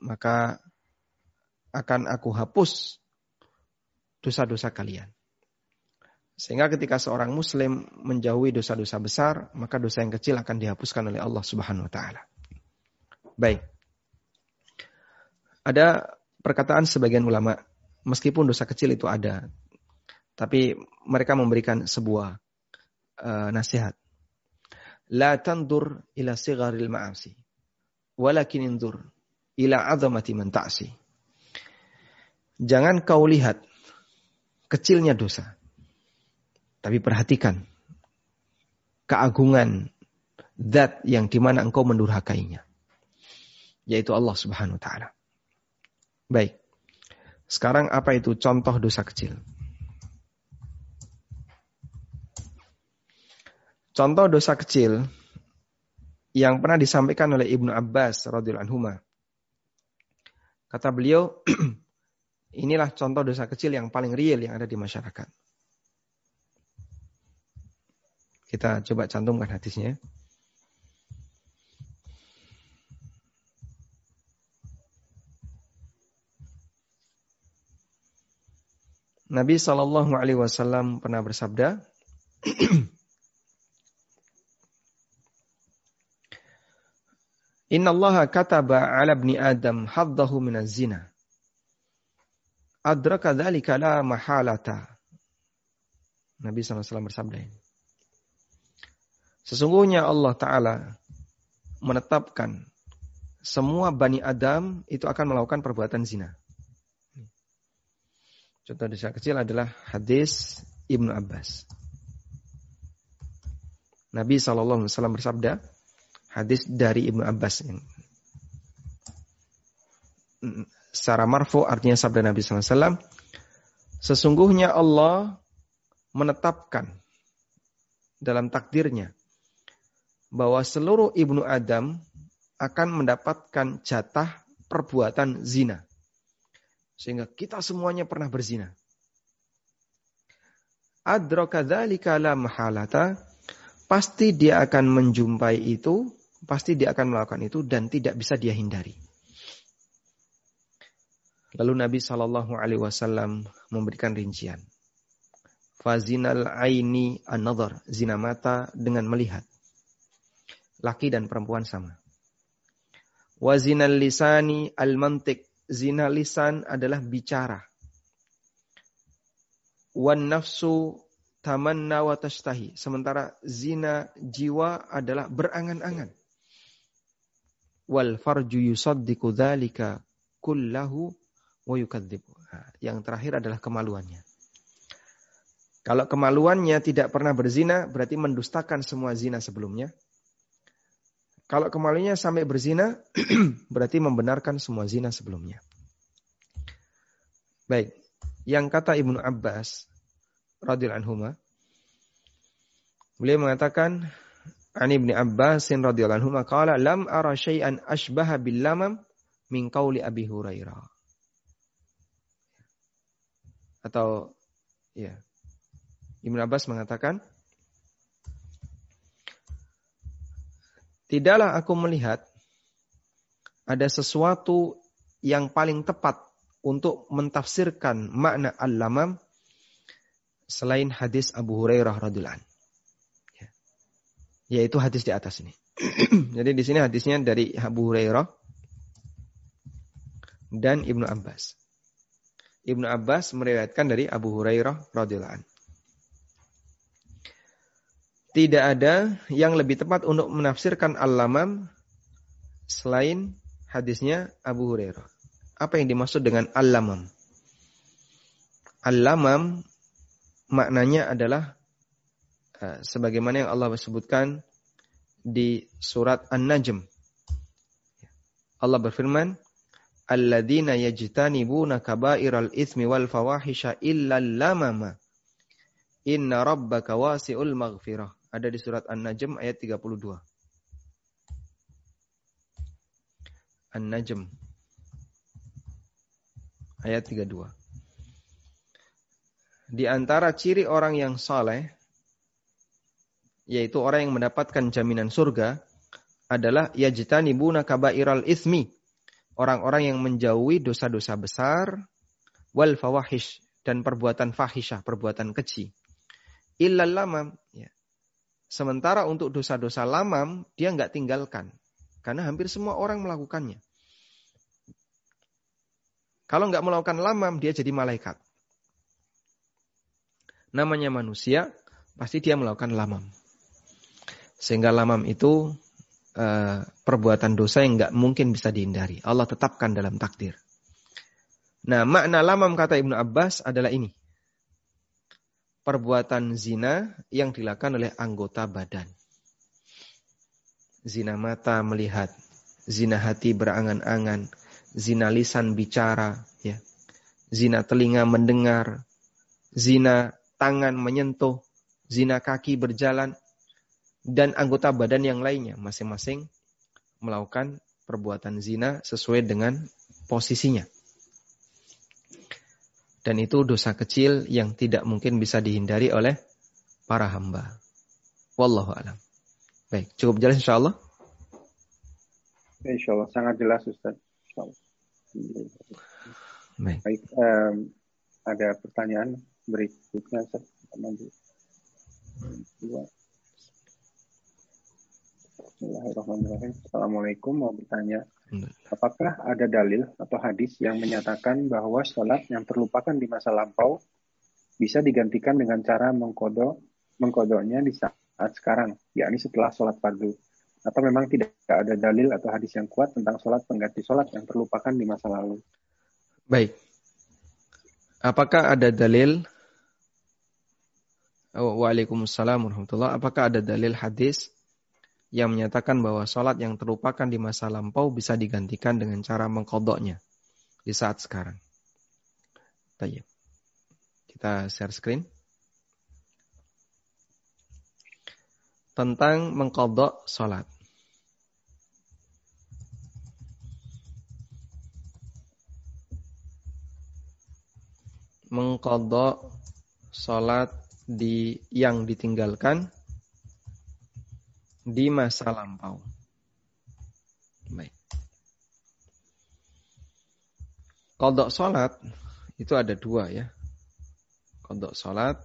maka akan aku hapus dosa-dosa kalian. Sehingga ketika seorang muslim menjauhi dosa-dosa besar, maka dosa yang kecil akan dihapuskan oleh Allah Subhanahu wa taala. Baik. Ada perkataan sebagian ulama, meskipun dosa kecil itu ada, tapi mereka memberikan sebuah uh, nasihat. La tandur ila sigaril ma'asi, walakin indur ila azamati man. Jangan kau lihat kecilnya dosa, tapi perhatikan keagungan zat yang di mana engkau mendurhakainya. Yaitu Allah subhanahu wa ta'ala. Baik. Sekarang apa itu contoh dosa kecil? Contoh dosa kecil yang pernah disampaikan oleh Ibnu Abbas radhiyallahu anhu. Kata beliau, inilah contoh dosa kecil yang paling real yang ada di masyarakat. Kita coba cantumkan hadisnya. Nabi Shallallahu Alaihi Wasallam pernah bersabda, Inna Allah kataba ala ibni Adam haddahu minaz zina. Adraka dhalika la mahalata. Nabi SAW bersabda ini. Sesungguhnya Allah Ta'ala menetapkan semua Bani Adam itu akan melakukan perbuatan zina. Contoh dosa kecil adalah hadis Ibnu Abbas. Nabi SAW bersabda, hadis dari Ibnu Abbas. Secara marfu artinya sabda Nabi SAW, sesungguhnya Allah menetapkan dalam takdirnya bahwa seluruh ibnu Adam akan mendapatkan jatah perbuatan zina. Sehingga kita semuanya pernah berzina. Adraka la mahalata. Pasti dia akan menjumpai itu, pasti dia akan melakukan itu dan tidak bisa dia hindari. Lalu Nabi Shallallahu Alaihi Wasallam memberikan rincian. Fazinal aini an zina mata dengan melihat. Laki dan perempuan sama. Wazinal lisani al-mantik. Zina lisan adalah bicara. Wan nafsu tamanna wa tashtahi. Sementara zina jiwa adalah berangan-angan. Wal farju yusaddiqu dzalika kullahu wa yukadzibu. Yang terakhir adalah kemaluannya. Kalau kemaluannya tidak pernah berzina, berarti mendustakan semua zina sebelumnya. Kalau kemaluannya sampai berzina, berarti membenarkan semua zina sebelumnya. Baik, yang kata Ibnu Abbas radhiyallahu anhu beliau mengatakan Ani Ibnu Abbas radhiyallahu anhu qala lam ara syai'an ashbaha bil lamam min qauli Abi Hurairah. Atau ya. Ibnu Abbas mengatakan Tidaklah aku melihat ada sesuatu yang paling tepat untuk mentafsirkan makna al-lamam selain hadis Abu Hurairah radhiyallahu ya. Yaitu hadis di atas ini. Jadi di sini hadisnya dari Abu Hurairah dan Ibnu Abbas. Ibnu Abbas meriwayatkan dari Abu Hurairah radhiyallahu tidak ada yang lebih tepat untuk menafsirkan al-lamam selain hadisnya Abu Hurairah. Apa yang dimaksud dengan al-lamam? Al-lamam maknanya adalah uh, sebagaimana yang Allah sebutkan di surat An-Najm. Allah berfirman, "Alladzina yajtanibuna kaba'iral itsmi wal fawahisha illa lamama. Inna rabbaka wasi'ul maghfirah." Ada di surat An-Najm ayat 32. An-Najm ayat 32. Di antara ciri orang yang saleh yaitu orang yang mendapatkan jaminan surga adalah yajtanibuna kabairal ismi. Orang-orang yang menjauhi dosa-dosa besar wal fawahish dan perbuatan fahisyah, perbuatan keji. Illal lamam. Ya. Sementara untuk dosa-dosa lamam, dia nggak tinggalkan. Karena hampir semua orang melakukannya. Kalau nggak melakukan lamam, dia jadi malaikat. Namanya manusia, pasti dia melakukan lamam. Sehingga lamam itu uh, perbuatan dosa yang nggak mungkin bisa dihindari. Allah tetapkan dalam takdir. Nah, makna lamam kata Ibnu Abbas adalah ini. Perbuatan zina yang dilakukan oleh anggota badan. Zina mata melihat, zina hati berangan-angan, zina lisan bicara, ya. Zina telinga mendengar, zina tangan menyentuh, zina kaki berjalan, dan anggota badan yang lainnya masing-masing melakukan perbuatan zina sesuai dengan posisinya. Dan itu dosa kecil yang tidak mungkin bisa dihindari oleh para hamba. Wallahu alam. Baik, cukup jelas insya Allah? Insya Allah, sangat jelas Ustaz. Baik. Baik um, ada pertanyaan berikutnya Ustaz. Dua. Bismillahirrahmanirrahim. Assalamualaikum mau bertanya, apakah ada dalil atau hadis yang menyatakan bahwa sholat yang terlupakan di masa lampau bisa digantikan dengan cara mengkodok mengkodoknya di saat sekarang, yakni setelah sholat fardu? Atau memang tidak ada dalil atau hadis yang kuat tentang sholat pengganti sholat yang terlupakan di masa lalu? Baik. Apakah ada dalil oh, Waalaikumsalam warahmatullahi Apakah ada dalil hadis yang menyatakan bahwa sholat yang terlupakan di masa lampau bisa digantikan dengan cara mengkodoknya di saat sekarang. Tayyip. Kita share screen. Tentang mengkodok sholat. Mengkodok sholat di yang ditinggalkan di masa lampau. Baik. Kodok sholat itu ada dua ya. Kodok sholat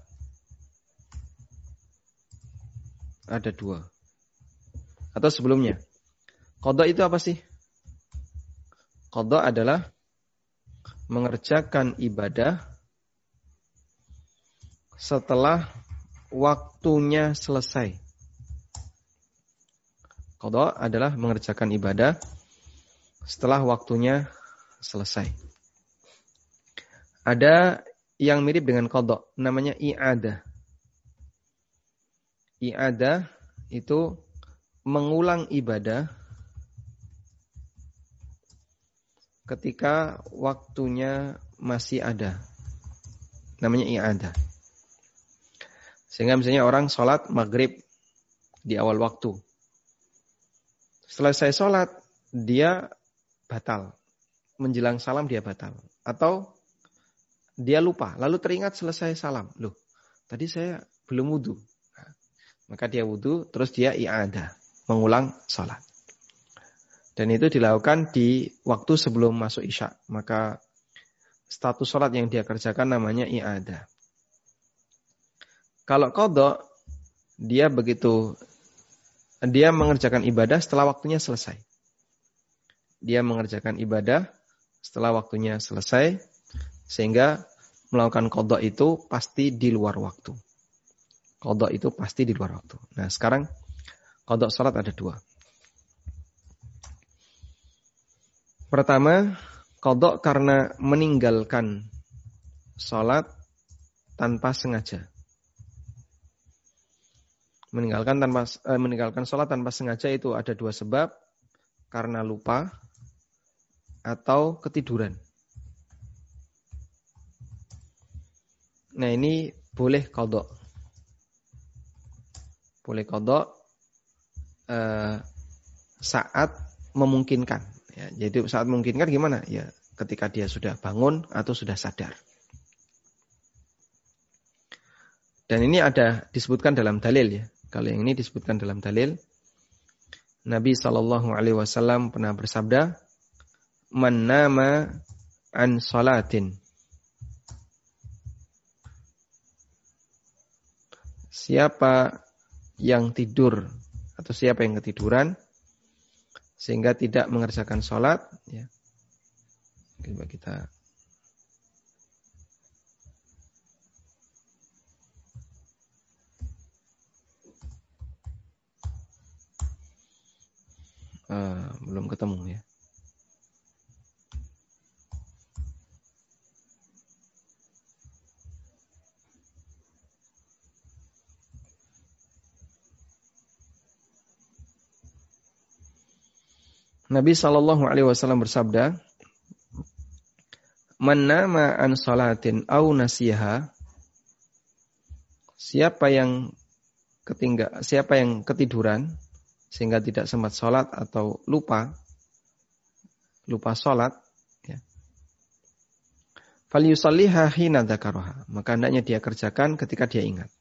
ada dua. Atau sebelumnya. Kodok itu apa sih? Kodok adalah mengerjakan ibadah setelah waktunya selesai. Qadha adalah mengerjakan ibadah setelah waktunya selesai. Ada yang mirip dengan qadha, namanya i'adah. I'adah itu mengulang ibadah ketika waktunya masih ada. Namanya i'adah. Sehingga misalnya orang sholat maghrib di awal waktu. Selesai sholat, dia batal. Menjelang salam dia batal. Atau dia lupa, lalu teringat selesai salam. Loh, tadi saya belum wudhu. Nah, maka dia wudhu, terus dia i'adah. Mengulang sholat. Dan itu dilakukan di waktu sebelum masuk isya. Maka status sholat yang dia kerjakan namanya i'adah. Kalau kodok, dia begitu dia mengerjakan ibadah setelah waktunya selesai. Dia mengerjakan ibadah setelah waktunya selesai, sehingga melakukan kodok itu pasti di luar waktu. Kodok itu pasti di luar waktu. Nah sekarang kodok sholat ada dua. Pertama, kodok karena meninggalkan sholat tanpa sengaja meninggalkan tanpa eh, meninggalkan sholat tanpa sengaja itu ada dua sebab karena lupa atau ketiduran. Nah ini boleh kodok, boleh kodok eh, saat memungkinkan. Ya, jadi saat memungkinkan gimana? Ya ketika dia sudah bangun atau sudah sadar. Dan ini ada disebutkan dalam dalil ya Kalau yang ini disebutkan dalam dalil Nabi Shallallahu Alaihi Wasallam pernah bersabda, "Man nama an salatin." Siapa yang tidur atau siapa yang ketiduran sehingga tidak mengerjakan sholat, ya. Coba kita uh, belum ketemu ya. Nabi Shallallahu Alaihi Wasallam bersabda, "Man nama an salatin au nasiha." Siapa yang ketinggal, siapa yang ketiduran sehingga tidak sempat sholat atau lupa lupa sholat ya. Falyusalliha hina dzakaraha. Maka hendaknya dia kerjakan ketika dia ingat.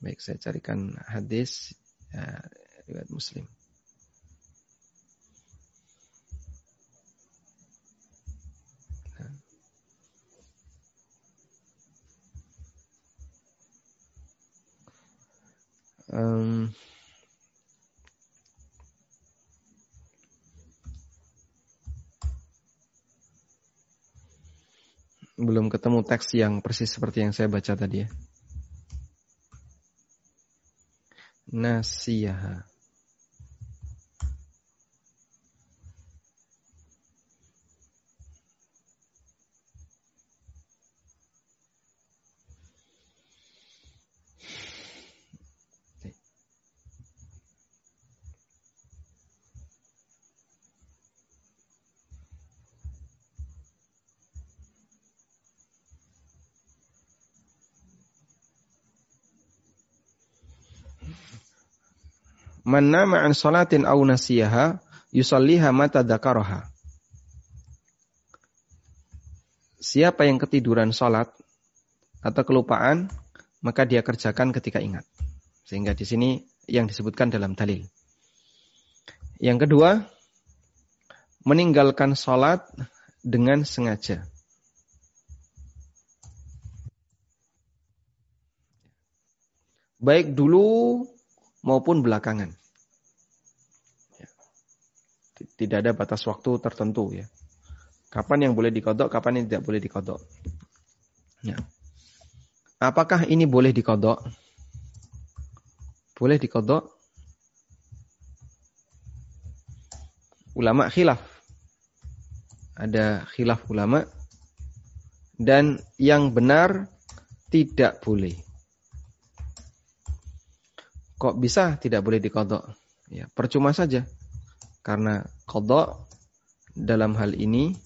Baik, saya carikan hadis ya, riwayat Muslim. Um, belum ketemu teks yang persis seperti yang saya baca tadi ya. Nasiyah. Man nama an salatin aw nasiyaha yusalliha mata dzakaraha. Siapa yang ketiduran salat atau kelupaan, maka dia kerjakan ketika ingat. Sehingga di sini yang disebutkan dalam dalil. Yang kedua, meninggalkan salat dengan sengaja. Baik dulu maupun belakangan. Tidak ada batas waktu tertentu ya. Kapan yang boleh dikodok, kapan yang tidak boleh dikodok. Ya. Apakah ini boleh dikodok? Boleh dikodok? Ulama khilaf. Ada khilaf ulama. Dan yang benar tidak boleh. Kok bisa tidak boleh dikodok? Ya, percuma saja. Karena kodok dalam hal ini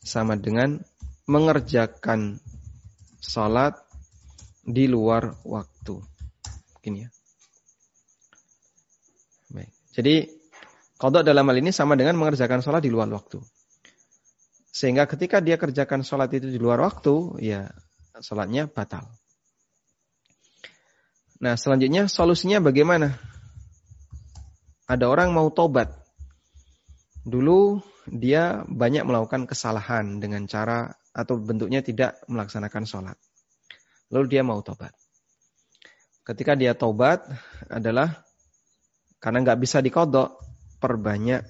sama dengan mengerjakan salat di luar waktu. Begini ya. Baik. Jadi kodok dalam hal ini sama dengan mengerjakan salat di luar waktu. Sehingga ketika dia kerjakan salat itu di luar waktu, ya salatnya batal. Nah selanjutnya solusinya bagaimana? Ada orang mau tobat Dulu dia banyak melakukan kesalahan dengan cara atau bentuknya tidak melaksanakan sholat. Lalu dia mau tobat. Ketika dia tobat adalah karena nggak bisa dikodok, perbanyak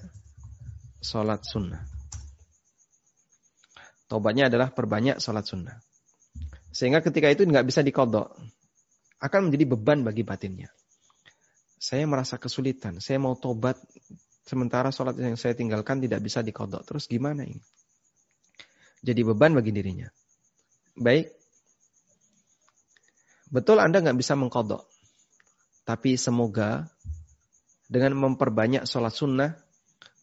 sholat sunnah. Tobatnya adalah perbanyak sholat sunnah. Sehingga ketika itu nggak bisa dikodok, akan menjadi beban bagi batinnya. Saya merasa kesulitan, saya mau tobat Sementara sholat yang saya tinggalkan tidak bisa dikodok. Terus gimana ini? Jadi beban bagi dirinya. Baik. Betul Anda nggak bisa mengkodok. Tapi semoga dengan memperbanyak sholat sunnah,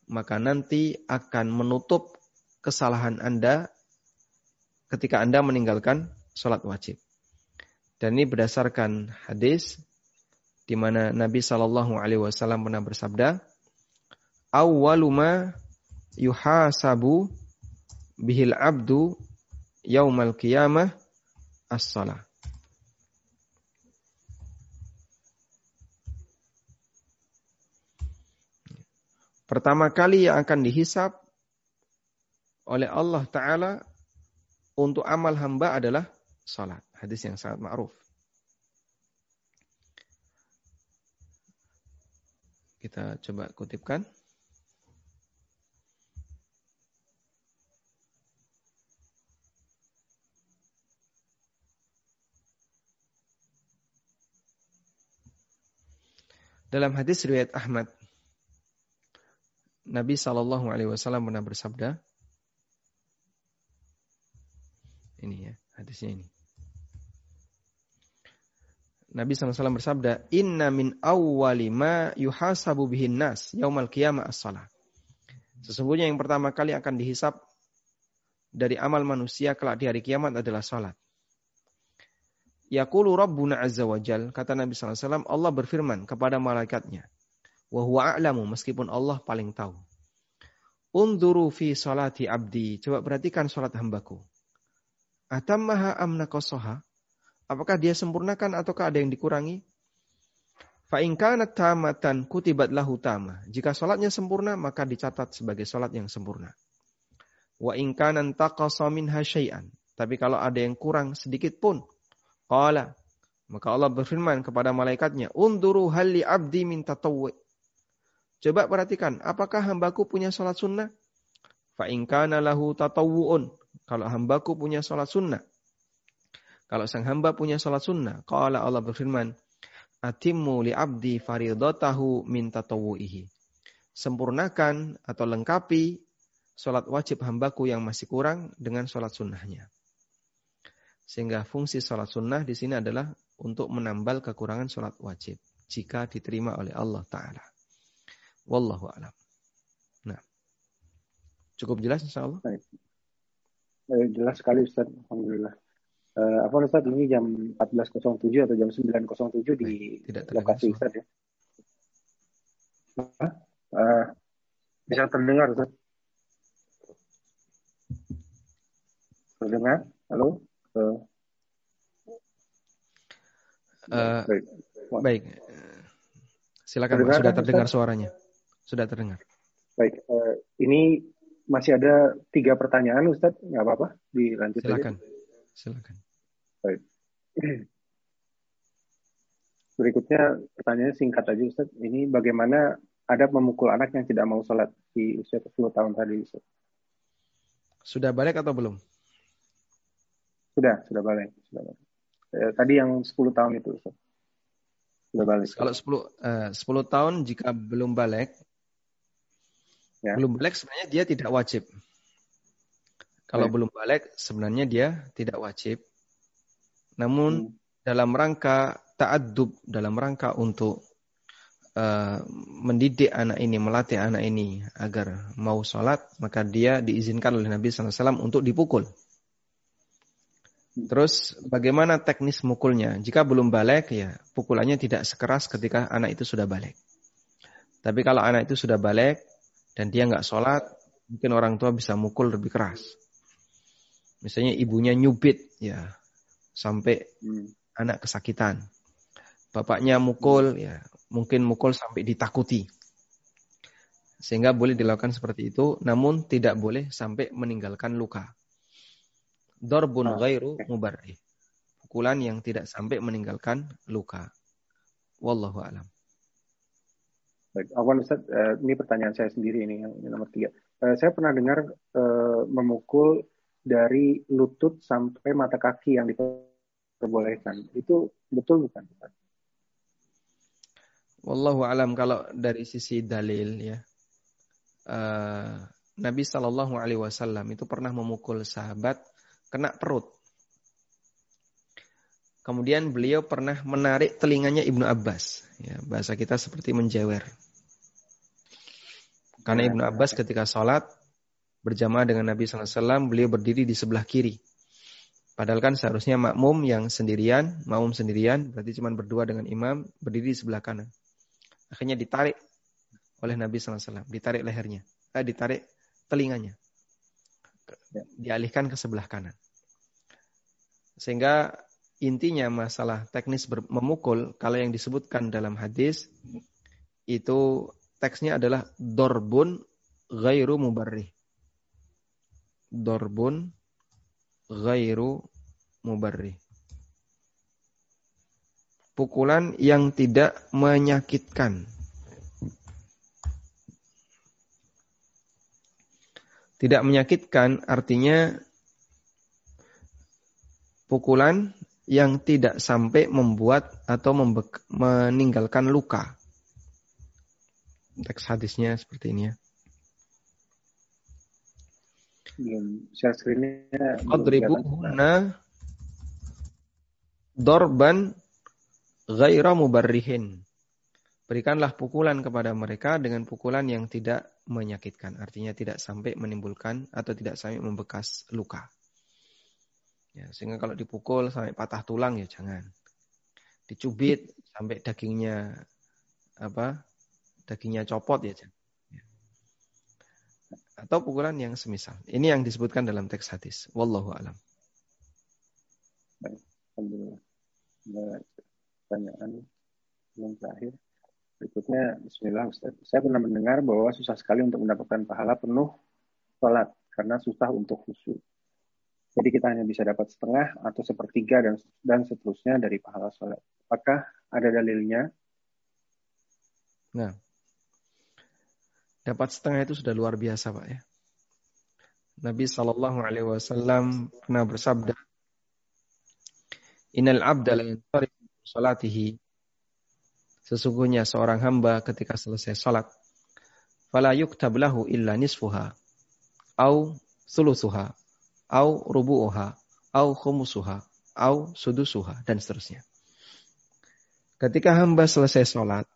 maka nanti akan menutup kesalahan Anda ketika Anda meninggalkan sholat wajib. Dan ini berdasarkan hadis di mana Nabi Shallallahu Alaihi Wasallam pernah bersabda, awaluma yuhasabu bihil abdu yaumal qiyamah as-salah. Pertama kali yang akan dihisap oleh Allah Ta'ala untuk amal hamba adalah salat. Hadis yang sangat ma'ruf. Kita coba kutipkan. Dalam hadis riwayat Ahmad, Nabi Shallallahu Alaihi Wasallam pernah bersabda, ini ya hadisnya ini. Nabi SAW bersabda, Inna min awwali ma yuhasabu bihin nas yaumal qiyamah as-salah. Sesungguhnya yang pertama kali akan dihisap dari amal manusia kelak di hari kiamat adalah salat. Yaqulu Rabbuna Azza wa Jal, kata Nabi SAW, Allah berfirman kepada malaikatnya, wa huwa a'lamu, meskipun Allah paling tahu. Unduru fi salati abdi, coba perhatikan salat hambaku. Atammaha amna apakah dia sempurnakan ataukah ada yang dikurangi? Fa'inkanat tamatan kutibat lahu. Jika salatnya sempurna, maka dicatat sebagai salat yang sempurna. Wa inkanan taqasa minha syai'an. Tapi kalau ada yang kurang sedikit pun, Qala. Maka Allah berfirman kepada malaikatnya, Unduru hali abdi min tatawwi. Coba perhatikan, apakah hambaku punya sholat sunnah? Fa kana lahu tatawu'un. Kalau hambaku punya sholat sunnah. Kalau sang hamba punya sholat sunnah. Qala Allah berfirman, Atimmu li abdi faridatahu min tatawu'ihi. Sempurnakan atau lengkapi sholat wajib hambaku yang masih kurang dengan sholat sunnahnya. Sehingga fungsi sholat sunnah di sini adalah untuk menambal kekurangan sholat wajib. Jika diterima oleh Allah Ta'ala. Wallahu a'lam. Nah. Cukup jelas insya Allah? Baik. Eh, jelas sekali Ustaz. Alhamdulillah. Uh, apa Ustaz ini jam 14.07 atau jam 9.07 di Tidak lokasi Ustaz ya? Uh, bisa terdengar Ustaz? Terdengar? Halo? Uh, baik. baik. Silakan terdengar, sudah terdengar Ustaz? suaranya. Sudah terdengar. Baik, uh, ini masih ada tiga pertanyaan Ustaz, nggak apa-apa, dilanjut Silakan. Aja. Silakan. Baik. Berikutnya pertanyaannya singkat aja Ustaz. Ini bagaimana ada memukul anak yang tidak mau sholat di usia 10 tahun tadi Ustaz? Sudah balik atau belum? Sudah, sudah balik. Sudah balik. Eh, tadi yang 10 tahun itu. Sudah balik. Kalau 10, eh, 10 tahun jika belum balik, ya. belum balik sebenarnya dia tidak wajib. Kalau ya. belum balik sebenarnya dia tidak wajib. Namun hmm. dalam rangka ta'adub, dalam rangka untuk uh, mendidik anak ini, melatih anak ini agar mau sholat, maka dia diizinkan oleh Nabi SAW untuk dipukul. Terus bagaimana teknis mukulnya? Jika belum balik ya pukulannya tidak sekeras ketika anak itu sudah balik. Tapi kalau anak itu sudah balik dan dia nggak sholat, mungkin orang tua bisa mukul lebih keras. Misalnya ibunya nyubit ya sampai hmm. anak kesakitan. Bapaknya mukul ya mungkin mukul sampai ditakuti. Sehingga boleh dilakukan seperti itu, namun tidak boleh sampai meninggalkan luka. Dorbun ah, ghairu mubarrih. Pukulan yang tidak sampai meninggalkan luka. Wallahu alam. Baik, Awan Ustaz, uh, ini pertanyaan saya sendiri ini yang nomor tiga. Uh, saya pernah dengar uh, memukul dari lutut sampai mata kaki yang diperbolehkan. Itu betul bukan? Wallahu alam kalau dari sisi dalil ya. Uh, Nabi Shallallahu Alaihi Wasallam itu pernah memukul sahabat kena perut. Kemudian beliau pernah menarik telinganya Ibnu Abbas. Ya, bahasa kita seperti menjewer. Karena Ibnu Abbas ketika sholat berjamaah dengan Nabi SAW, beliau berdiri di sebelah kiri. Padahal kan seharusnya makmum yang sendirian, makmum sendirian, berarti cuma berdua dengan imam, berdiri di sebelah kanan. Akhirnya ditarik oleh Nabi SAW, ditarik lehernya, eh, ditarik telinganya, dialihkan ke sebelah kanan. Sehingga intinya masalah teknis memukul kalau yang disebutkan dalam hadis itu teksnya adalah dorbun ghairu mubarrih. Dorbun ghairu mubarrih. Pukulan yang tidak menyakitkan. Tidak menyakitkan artinya pukulan yang tidak sampai membuat atau meninggalkan luka. Teks hadisnya seperti ini ya. Belum share screen-nya. Dorban ghaira mubarrihin. Berikanlah pukulan kepada mereka dengan pukulan yang tidak menyakitkan. Artinya tidak sampai menimbulkan atau tidak sampai membekas luka. Ya, sehingga kalau dipukul sampai patah tulang ya jangan. Dicubit sampai dagingnya apa? Dagingnya copot ya jangan. Atau pukulan yang semisal. Ini yang disebutkan dalam teks hadis. Wallahu alam. Alhamdulillah. Pertanyaan yang terakhir. Berikutnya, Bismillah Ustaz. Saya pernah mendengar bahwa susah sekali untuk mendapatkan pahala penuh sholat karena susah untuk khusyuk. Jadi kita hanya bisa dapat setengah atau sepertiga dan dan seterusnya dari pahala sholat. Apakah ada dalilnya? Nah, dapat setengah itu sudah luar biasa pak ya. Nabi Shallallahu Alaihi Wasallam pernah bersabda, Inal abda la salatihi. Sesungguhnya seorang hamba ketika selesai salat, fala yuktab lahu illa nisfuha, au sulusuha, au rubu'uha, au khumusuha, au sudusuha, dan seterusnya. Ketika hamba selesai sholat,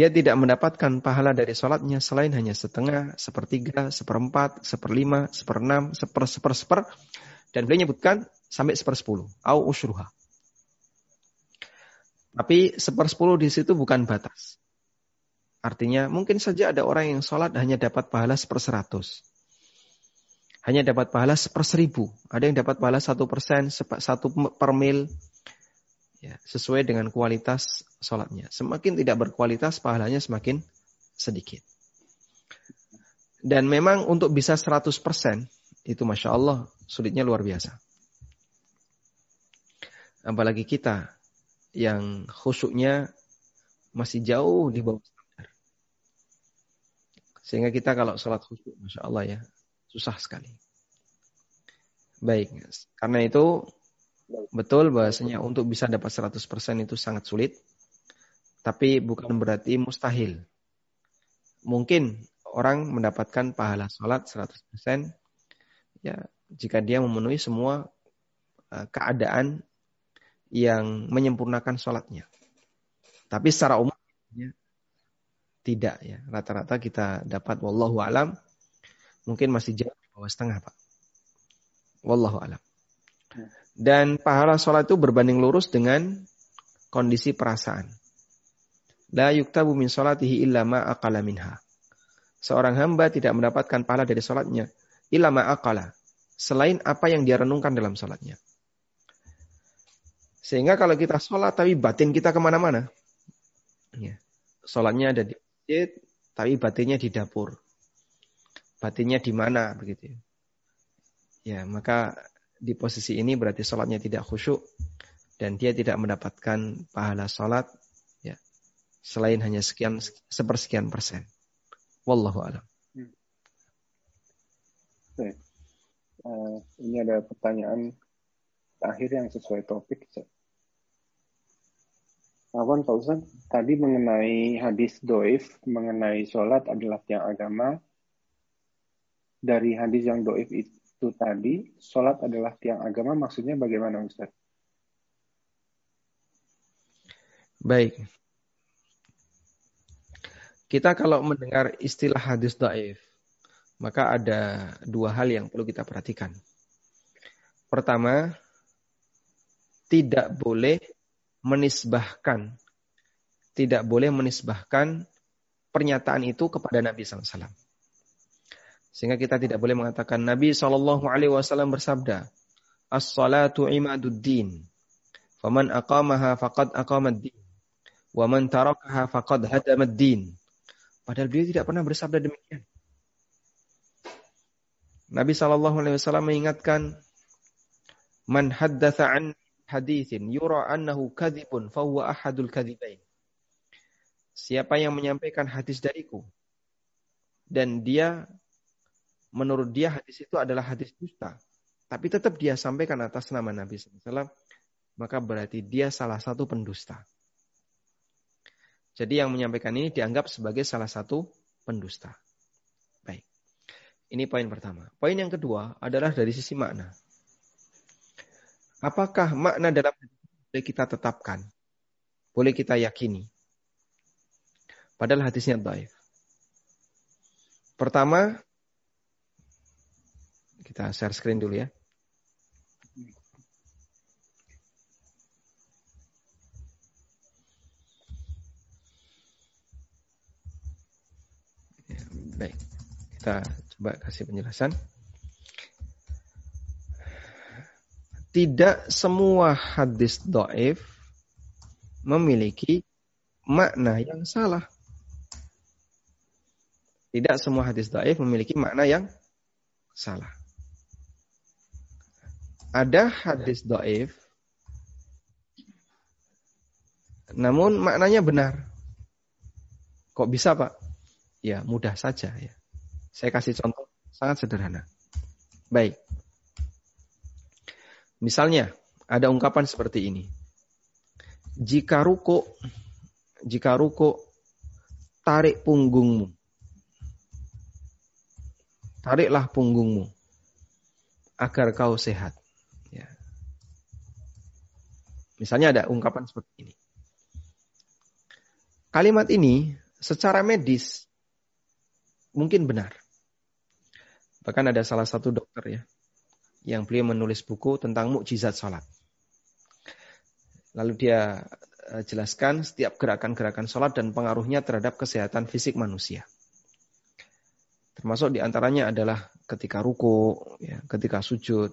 dia tidak mendapatkan pahala dari sholatnya selain hanya setengah, sepertiga, seperempat, seperlima, seperenam, seper, seper, seper, dan beliau menyebutkan sampai sepersepuluh, au usyruha. Tapi sepersepuluh di situ bukan batas. Artinya mungkin saja ada orang yang sholat hanya dapat pahala seperseratus hanya dapat pahala seper seribu. Ada yang dapat pahala satu persen, satu per mil. Ya, sesuai dengan kualitas sholatnya. Semakin tidak berkualitas, pahalanya semakin sedikit. Dan memang untuk bisa 100%, itu Masya Allah, sulitnya luar biasa. Apalagi kita yang khusyuknya masih jauh di bawah standar. Sehingga kita kalau sholat khusyuk, Masya Allah ya, Susah sekali. Baik, karena itu betul bahasanya untuk bisa dapat 100% itu sangat sulit. Tapi bukan berarti mustahil. Mungkin orang mendapatkan pahala sholat 100% ya jika dia memenuhi semua uh, keadaan yang menyempurnakan sholatnya. Tapi secara umum ya, tidak ya. Rata-rata kita dapat wallahu alam mungkin masih jauh di bawah setengah, Pak. Wallahu alam. Dan pahala sholat itu berbanding lurus dengan kondisi perasaan. La yuktabu min sholatihi illa ma aqala minha. Seorang hamba tidak mendapatkan pahala dari sholatnya. Illa ma aqala. Selain apa yang dia renungkan dalam sholatnya. Sehingga kalau kita sholat tapi batin kita ke mana-mana. Ya. Sholatnya ada di masjid, tapi batinnya di dapur batinnya di mana begitu. Ya, maka di posisi ini berarti sholatnya tidak khusyuk dan dia tidak mendapatkan pahala sholat ya selain hanya sekian sepersekian persen. Wallahu a'lam. Uh, ini ada pertanyaan terakhir yang sesuai topik. Awan Pak Ustaz, tadi mengenai hadis doif, mengenai sholat adalah tiang agama, dari hadis yang doif itu tadi, sholat adalah tiang agama, maksudnya bagaimana Ustaz? Baik. Kita kalau mendengar istilah hadis doif, maka ada dua hal yang perlu kita perhatikan. Pertama, tidak boleh menisbahkan, tidak boleh menisbahkan pernyataan itu kepada Nabi SAW. Sehingga kita tidak boleh mengatakan Nabi Shallallahu Alaihi Wasallam bersabda, As-salatu imaduddin. Faman aqamaha faqad aqamad din. Wa man tarakaha faqad hadamad din. Padahal beliau tidak pernah bersabda demikian. Nabi Shallallahu Alaihi Wasallam mengingatkan, "Man haddatha an hadithin yura annahu kadhibun fahuwa ahadul kadhibain." Siapa yang menyampaikan hadis dariku dan dia menurut dia hadis itu adalah hadis dusta, tapi tetap dia sampaikan atas nama Nabi SAW, maka berarti dia salah satu pendusta. Jadi yang menyampaikan ini dianggap sebagai salah satu pendusta. Ini poin pertama. Poin yang kedua adalah dari sisi makna. Apakah makna dalam boleh kita tetapkan? Boleh kita yakini? Padahal hadisnya daif. Pertama, kita share screen dulu ya. Baik, kita Coba kasih penjelasan. Tidak semua hadis do'if memiliki makna yang salah. Tidak semua hadis do'if memiliki makna yang salah. Ada hadis do'if namun maknanya benar. Kok bisa Pak? Ya mudah saja ya. Saya kasih contoh sangat sederhana. Baik. Misalnya, ada ungkapan seperti ini. Jika ruko, jika ruko, tarik punggungmu. Tariklah punggungmu agar kau sehat. Ya. Misalnya ada ungkapan seperti ini. Kalimat ini secara medis mungkin benar. Bahkan ada salah satu dokter ya, yang beliau menulis buku tentang mukjizat salat. Lalu dia eh, jelaskan setiap gerakan-gerakan salat dan pengaruhnya terhadap kesehatan fisik manusia. Termasuk di antaranya adalah ketika ruko, ya, ketika sujud.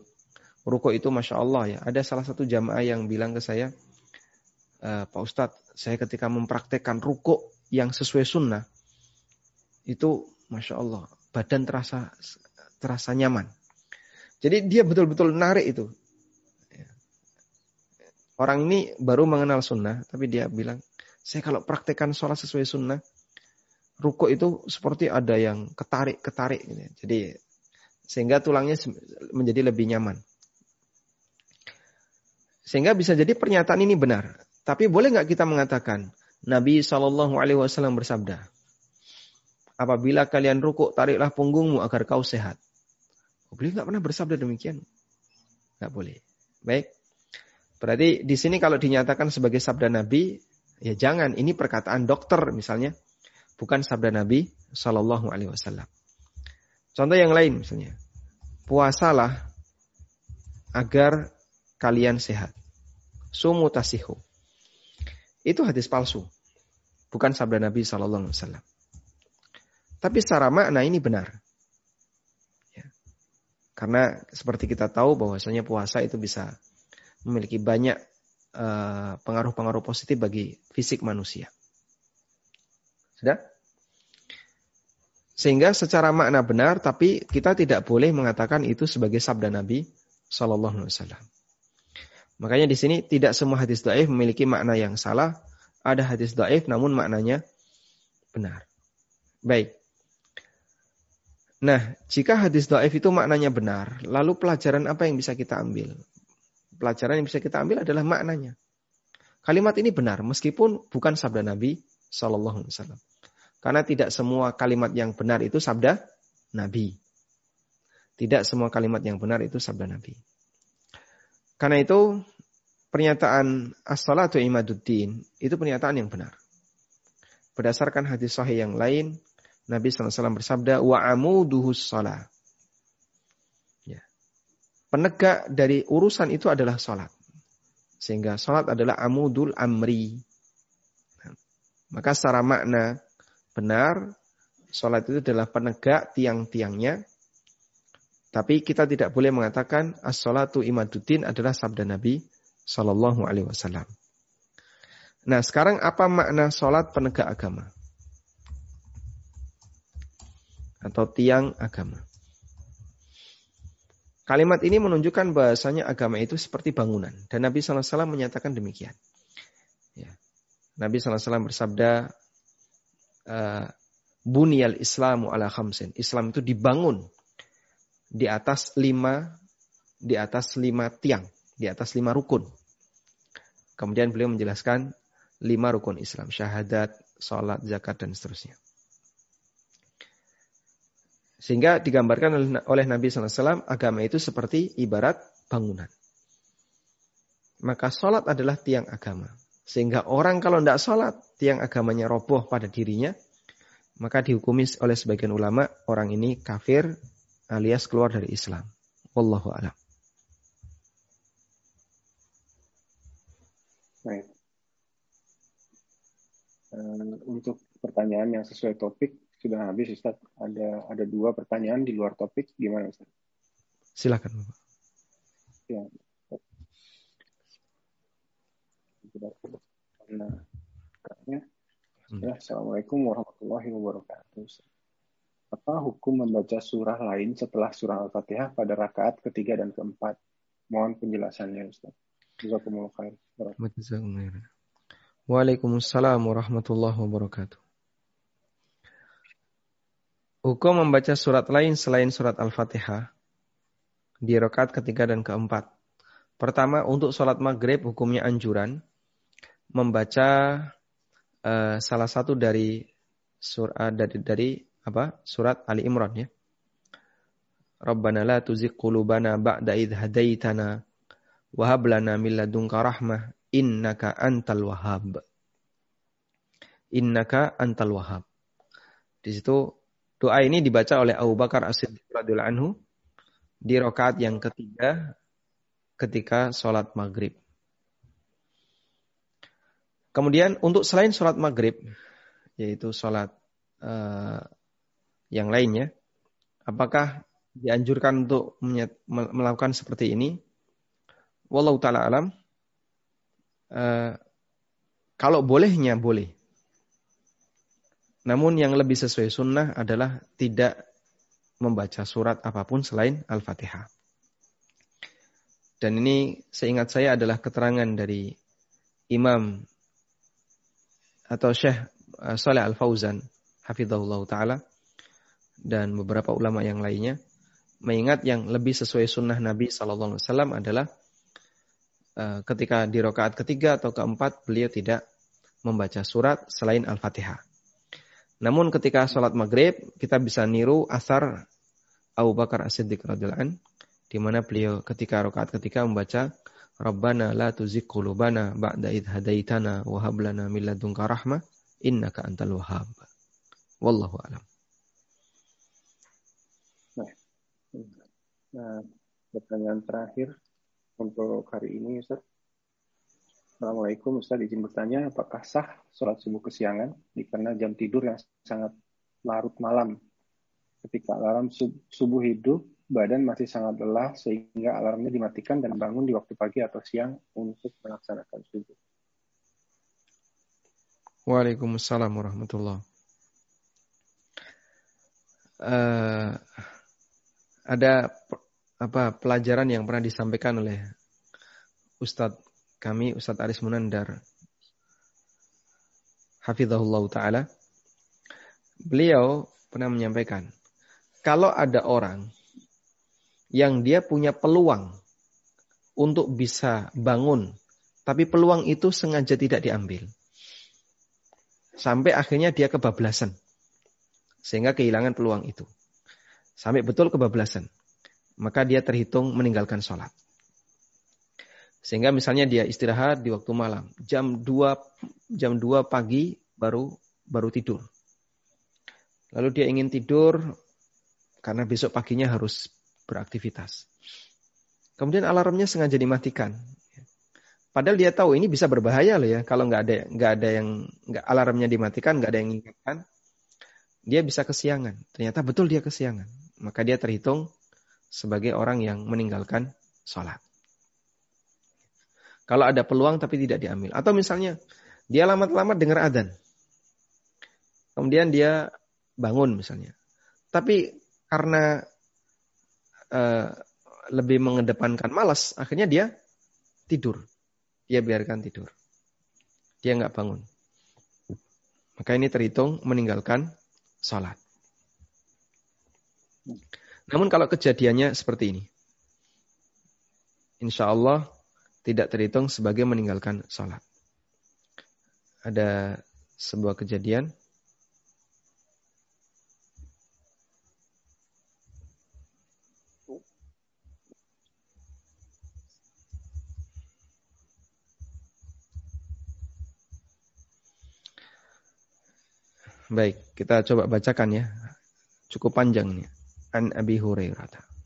Ruko itu masya Allah ya. Ada salah satu jamaah yang bilang ke saya, e, Pak Ustadz, saya ketika mempraktekkan ruko yang sesuai sunnah, itu masya Allah badan terasa terasa nyaman. Jadi dia betul-betul narik itu. Orang ini baru mengenal sunnah, tapi dia bilang, saya kalau praktekkan sholat sesuai sunnah, ruko itu seperti ada yang ketarik-ketarik. Gitu. Jadi sehingga tulangnya menjadi lebih nyaman. Sehingga bisa jadi pernyataan ini benar. Tapi boleh nggak kita mengatakan Nabi Shallallahu Alaihi Wasallam bersabda, apabila kalian rukuk tariklah punggungmu agar kau sehat. Beliau nggak pernah bersabda demikian. Nggak boleh. Baik. Berarti di sini kalau dinyatakan sebagai sabda Nabi, ya jangan. Ini perkataan dokter misalnya, bukan sabda Nabi Shallallahu Alaihi Wasallam. Contoh yang lain misalnya, puasalah agar kalian sehat. Sumu tasihu. Itu hadis palsu. Bukan sabda Nabi Shallallahu Alaihi Wasallam. Tapi secara makna ini benar. Karena seperti kita tahu bahwasanya puasa itu bisa memiliki banyak eh, pengaruh-pengaruh uh, positif bagi fisik manusia. Sudah? Sehingga secara makna benar, tapi kita tidak boleh mengatakan itu sebagai sabda Nabi Shallallahu Alaihi Wasallam. Makanya di sini tidak semua hadis daif memiliki makna yang salah. Ada hadis daif namun maknanya benar. Baik. Nah, jika hadis do'if itu maknanya benar, lalu pelajaran apa yang bisa kita ambil? Pelajaran yang bisa kita ambil adalah maknanya. Kalimat ini benar, meskipun bukan sabda Nabi Shallallahu Alaihi Wasallam. Karena tidak semua kalimat yang benar itu sabda Nabi. Tidak semua kalimat yang benar itu sabda Nabi. Karena itu pernyataan as-salatu imaduddin itu pernyataan yang benar. Berdasarkan hadis sahih yang lain, Nabi SAW bersabda, wa amuduhus salah. Ya. Penegak dari urusan itu adalah sholat. Sehingga sholat adalah amudul amri. Nah, maka secara makna benar, sholat itu adalah penegak tiang-tiangnya. Tapi kita tidak boleh mengatakan as-salatu imaduddin adalah sabda Nabi Shallallahu Wasallam. Nah sekarang apa makna sholat penegak agama? Atau tiang agama. Kalimat ini menunjukkan bahasanya agama itu seperti bangunan. Dan Nabi SAW menyatakan demikian. Ya. Nabi SAW bersabda, uh, Bunyal Islamu ala khamsin. Islam itu dibangun di atas lima, di atas lima tiang, di atas lima rukun. Kemudian beliau menjelaskan lima rukun Islam. Syahadat, sholat, zakat, dan seterusnya. Sehingga digambarkan oleh Nabi SAW, agama itu seperti ibarat bangunan. Maka sholat adalah tiang agama. Sehingga orang kalau tidak sholat, tiang agamanya roboh pada dirinya, maka dihukumi oleh sebagian ulama, orang ini kafir alias keluar dari Islam. Wallahu a'lam. Baik. Uh, untuk pertanyaan yang sesuai topik, sudah habis Ustaz. Ada ada dua pertanyaan di luar topik. Gimana Ustaz? Silakan Bapak. Ya. Nah, ya. Assalamualaikum warahmatullahi wabarakatuh. Apa hukum membaca surah lain setelah surah Al-Fatihah pada rakaat ketiga dan keempat? Mohon penjelasannya Ustaz. Jazakumullah khair. Waalaikumsalam warahmatullahi wabarakatuh. Hukum membaca surat lain selain surat Al-Fatihah di rakaat ketiga dan keempat. Pertama, untuk sholat maghrib hukumnya anjuran membaca uh, salah satu dari surat dari, dari apa surat Ali Imran ya. Rabbana la tuzigh qulubana ba'da idh hadaitana wa hab lana min ladunka rahmah innaka antal wahhab. Innaka antal wahhab. Di situ Doa ini dibaca oleh Abu Bakar As-Siddiq radhiyallahu anhu di rakaat yang ketiga ketika sholat maghrib. Kemudian untuk selain sholat maghrib, yaitu sholat uh, yang lainnya, apakah dianjurkan untuk melakukan seperti ini? Wallahu taala alam. Uh, kalau bolehnya boleh. Namun yang lebih sesuai sunnah adalah tidak membaca surat apa pun selain Al-Fatihah. Dan ini seingat saya adalah keterangan dari Imam atau Syekh eh, Saleh Al-Fauzan hafizahullah taala dan beberapa ulama yang lainnya mengingat yang lebih sesuai sunnah Nabi Wasallam adalah uh, ketika di rakaat ketiga atau keempat beliau tidak membaca surat selain Al-Fatihah. Namun ketika sholat maghrib kita bisa niru asar Abu Bakar As-Siddiq radhiyallahu di mana beliau ketika rakaat ketika membaca Rabbana la tuzigh qulubana ba'da idh hadaitana wa hab lana min ladunka rahmah innaka antal wahhab. Wallahu a'lam. Nah, nah, pertanyaan terakhir untuk hari ini Ustaz. Assalamualaikum Ustaz. Izin bertanya apakah sah sholat subuh kesiangan? Karena jam tidur yang sangat larut malam. Ketika alarm subuh hidup badan masih sangat lelah sehingga alarmnya dimatikan dan bangun di waktu pagi atau siang untuk melaksanakan subuh. Waalaikumsalam warahmatullahi uh, ada apa pelajaran yang pernah disampaikan oleh Ustadz kami Ustadz Aris Munandar. Hafizahullah Ta'ala. Beliau pernah menyampaikan kalau ada orang yang dia punya peluang untuk bisa bangun tapi peluang itu sengaja tidak diambil sampai akhirnya dia kebablasan sehingga kehilangan peluang itu. Sampai betul kebablasan maka dia terhitung meninggalkan sholat sehingga misalnya dia istirahat di waktu malam, jam 2 jam 2 pagi baru baru tidur. Lalu dia ingin tidur karena besok paginya harus beraktivitas. Kemudian alarmnya sengaja dimatikan. Padahal dia tahu ini bisa berbahaya loh ya kalau nggak ada nggak ada yang nggak alarmnya dimatikan nggak ada yang ingatkan dia bisa kesiangan. Ternyata betul dia kesiangan. Maka dia terhitung sebagai orang yang meninggalkan sholat. Kalau ada peluang tapi tidak diambil. Atau misalnya dia lama-lama dengar adzan. Kemudian dia bangun misalnya. Tapi karena uh, lebih mengedepankan malas, akhirnya dia tidur. Dia biarkan tidur. Dia nggak bangun. Maka ini terhitung meninggalkan sholat. Namun kalau kejadiannya seperti ini. Insya Allah tidak terhitung sebagai meninggalkan sholat. Ada sebuah kejadian Baik, kita coba bacakan ya. Cukup panjang nih. An Abi Hurairah.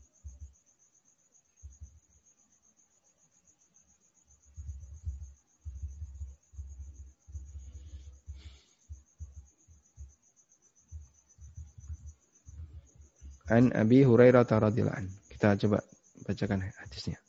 An Abi Hurairah radhiyallahu Kita coba bacakan hadisnya.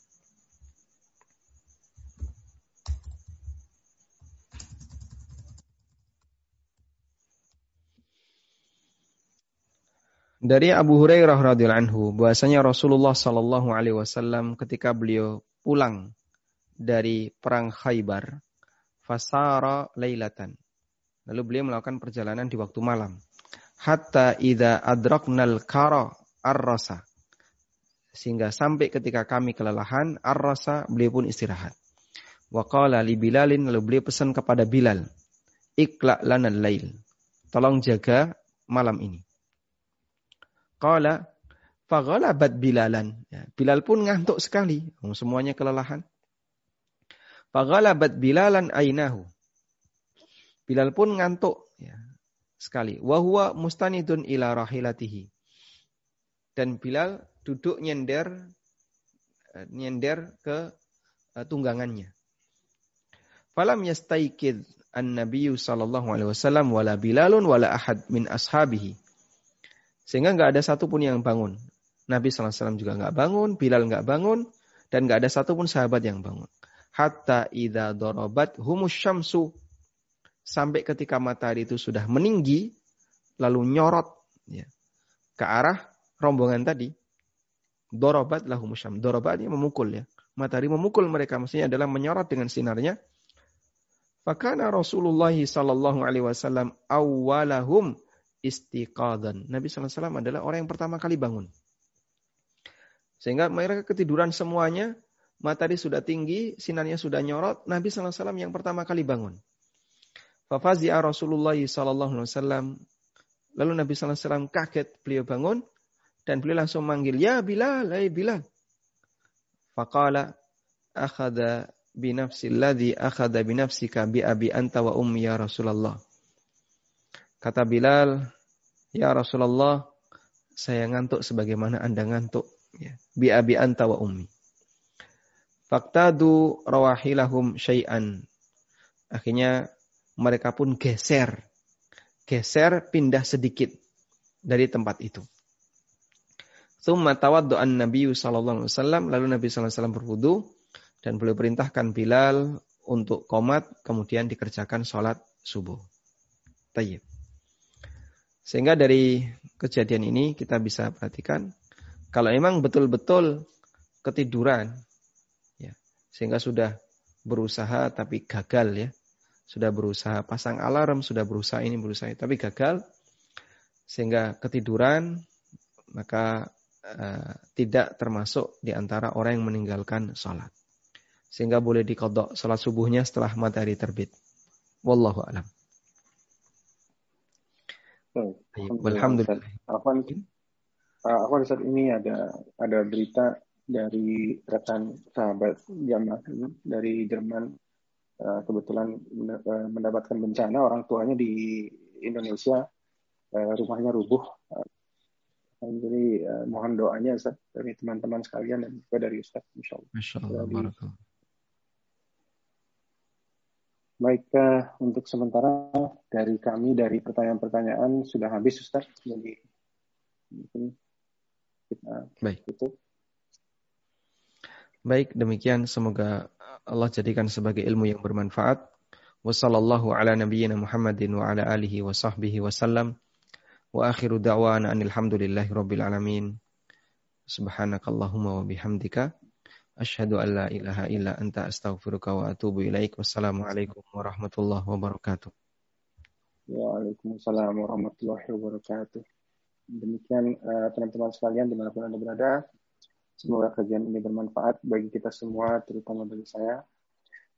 Dari Abu Hurairah radhiyallahu anhu bahwasanya Rasulullah sallallahu alaihi wasallam ketika beliau pulang dari perang Khaybar fasara lailatan. Lalu beliau melakukan perjalanan di waktu malam hatta idza adraknal kara ar-rasa sehingga sampai ketika kami kelelahan ar-rasa beliau pun istirahat wa qala li bilalin lalu beliau pesan kepada Bilal ikla lana lail tolong jaga malam ini Qala faghalabat Bilalan. Ya, Bilal pun ngantuk sekali. Semuanya kelelahan. Faghalabat Bilalan ainahu. Bilal pun ngantuk ya, sekali. Wahwa mustanidun ila rahilatihi. Dan Bilal duduk nyender eh, nyender ke uh, tunggangannya. Falam yastaikid an-nabiyyu sallallahu alaihi wasallam wala Bilalun wala ahad min ashabihi. Sehingga nggak ada satupun yang bangun. Nabi SAW juga nggak bangun, Bilal nggak bangun, dan nggak ada satupun sahabat yang bangun. Hatta idha dorobat humus syamsu. Sampai ketika matahari itu sudah meninggi, lalu nyorot ya, ke arah rombongan tadi. Dorobat lah humus syam. Dorobat ini memukul ya. Matahari memukul mereka, maksudnya adalah menyorot dengan sinarnya. Fakana Rasulullah sallallahu alaihi wasallam awwalahum istiqadan. Nabi SAW adalah orang yang pertama kali bangun. Sehingga mereka ketiduran semuanya, matahari sudah tinggi, sinarnya sudah nyorot, Nabi SAW yang pertama kali bangun. Fafazi'a Rasulullah SAW. Lalu Nabi SAW kaget, beliau bangun, dan beliau langsung manggil, Ya Bilal, hai Bilal. Faqala, akhada binafsi alladhi akhada binafsika bi abi anta wa ummi ya Rasulullah. Kata Bilal, Ya Rasulullah, saya ngantuk sebagaimana Anda ngantuk. Ya. Bi abi anta wa ummi. Faktadu rawahilahum syai'an. Akhirnya mereka pun geser. Geser pindah sedikit dari tempat itu. Thumma tawaddu'an Nabi sallallahu alaihi wasallam lalu Nabi sallallahu alaihi wasallam berwudu dan beliau perintahkan Bilal untuk komat kemudian dikerjakan sholat subuh. Tayyib. Sehingga dari kejadian ini kita bisa perhatikan kalau memang betul-betul ketiduran ya, sehingga sudah berusaha tapi gagal ya. Sudah berusaha pasang alarm, sudah berusaha ini berusaha ini, tapi gagal sehingga ketiduran maka uh, tidak termasuk di antara orang yang meninggalkan sholat. Sehingga boleh dikodok sholat subuhnya setelah matahari terbit. Wallahu alam. Alhamdulillah. Afwan, uh, saat ini ada ada berita dari rekan sahabat jamaah dari Jerman uh, kebetulan uh, mendapatkan bencana orang tuanya di Indonesia uh, rumahnya rubuh. Uh, jadi uh, mohon doanya Ustaz dari teman-teman sekalian dan juga dari Ustaz insyaallah. Masyaallah. Baik, uh, untuk sementara dari kami dari pertanyaan-pertanyaan sudah habis Ustaz. Jadi mungkin kita Baik. tutup. Baik, demikian semoga Allah jadikan sebagai ilmu yang bermanfaat. Wassallallahu ala nabiyyina Muhammadin wa ala alihi wa sahbihi wasallam. Wa akhiru da'wana anil hamdulillahi rabbil alamin. Subhanakallahumma wa bihamdika. Ashhadu an la ilaha illa anta astaghfiruka wa atubu ilaik. Wassalamualaikum warahmatullahi wabarakatuh. Waalaikumsalam warahmatullahi wabarakatuh. Demikian uh, teman-teman sekalian di mana pun Anda berada. Semoga kajian ini bermanfaat bagi kita semua, terutama bagi saya.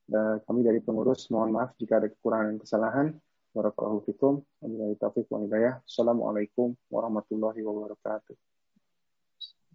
Uh, kami dari pengurus mohon maaf jika ada kekurangan dan kesalahan. Barakallahu fikum. Wabillahi taufiq wa hidayah. Assalamualaikum warahmatullahi wabarakatuh.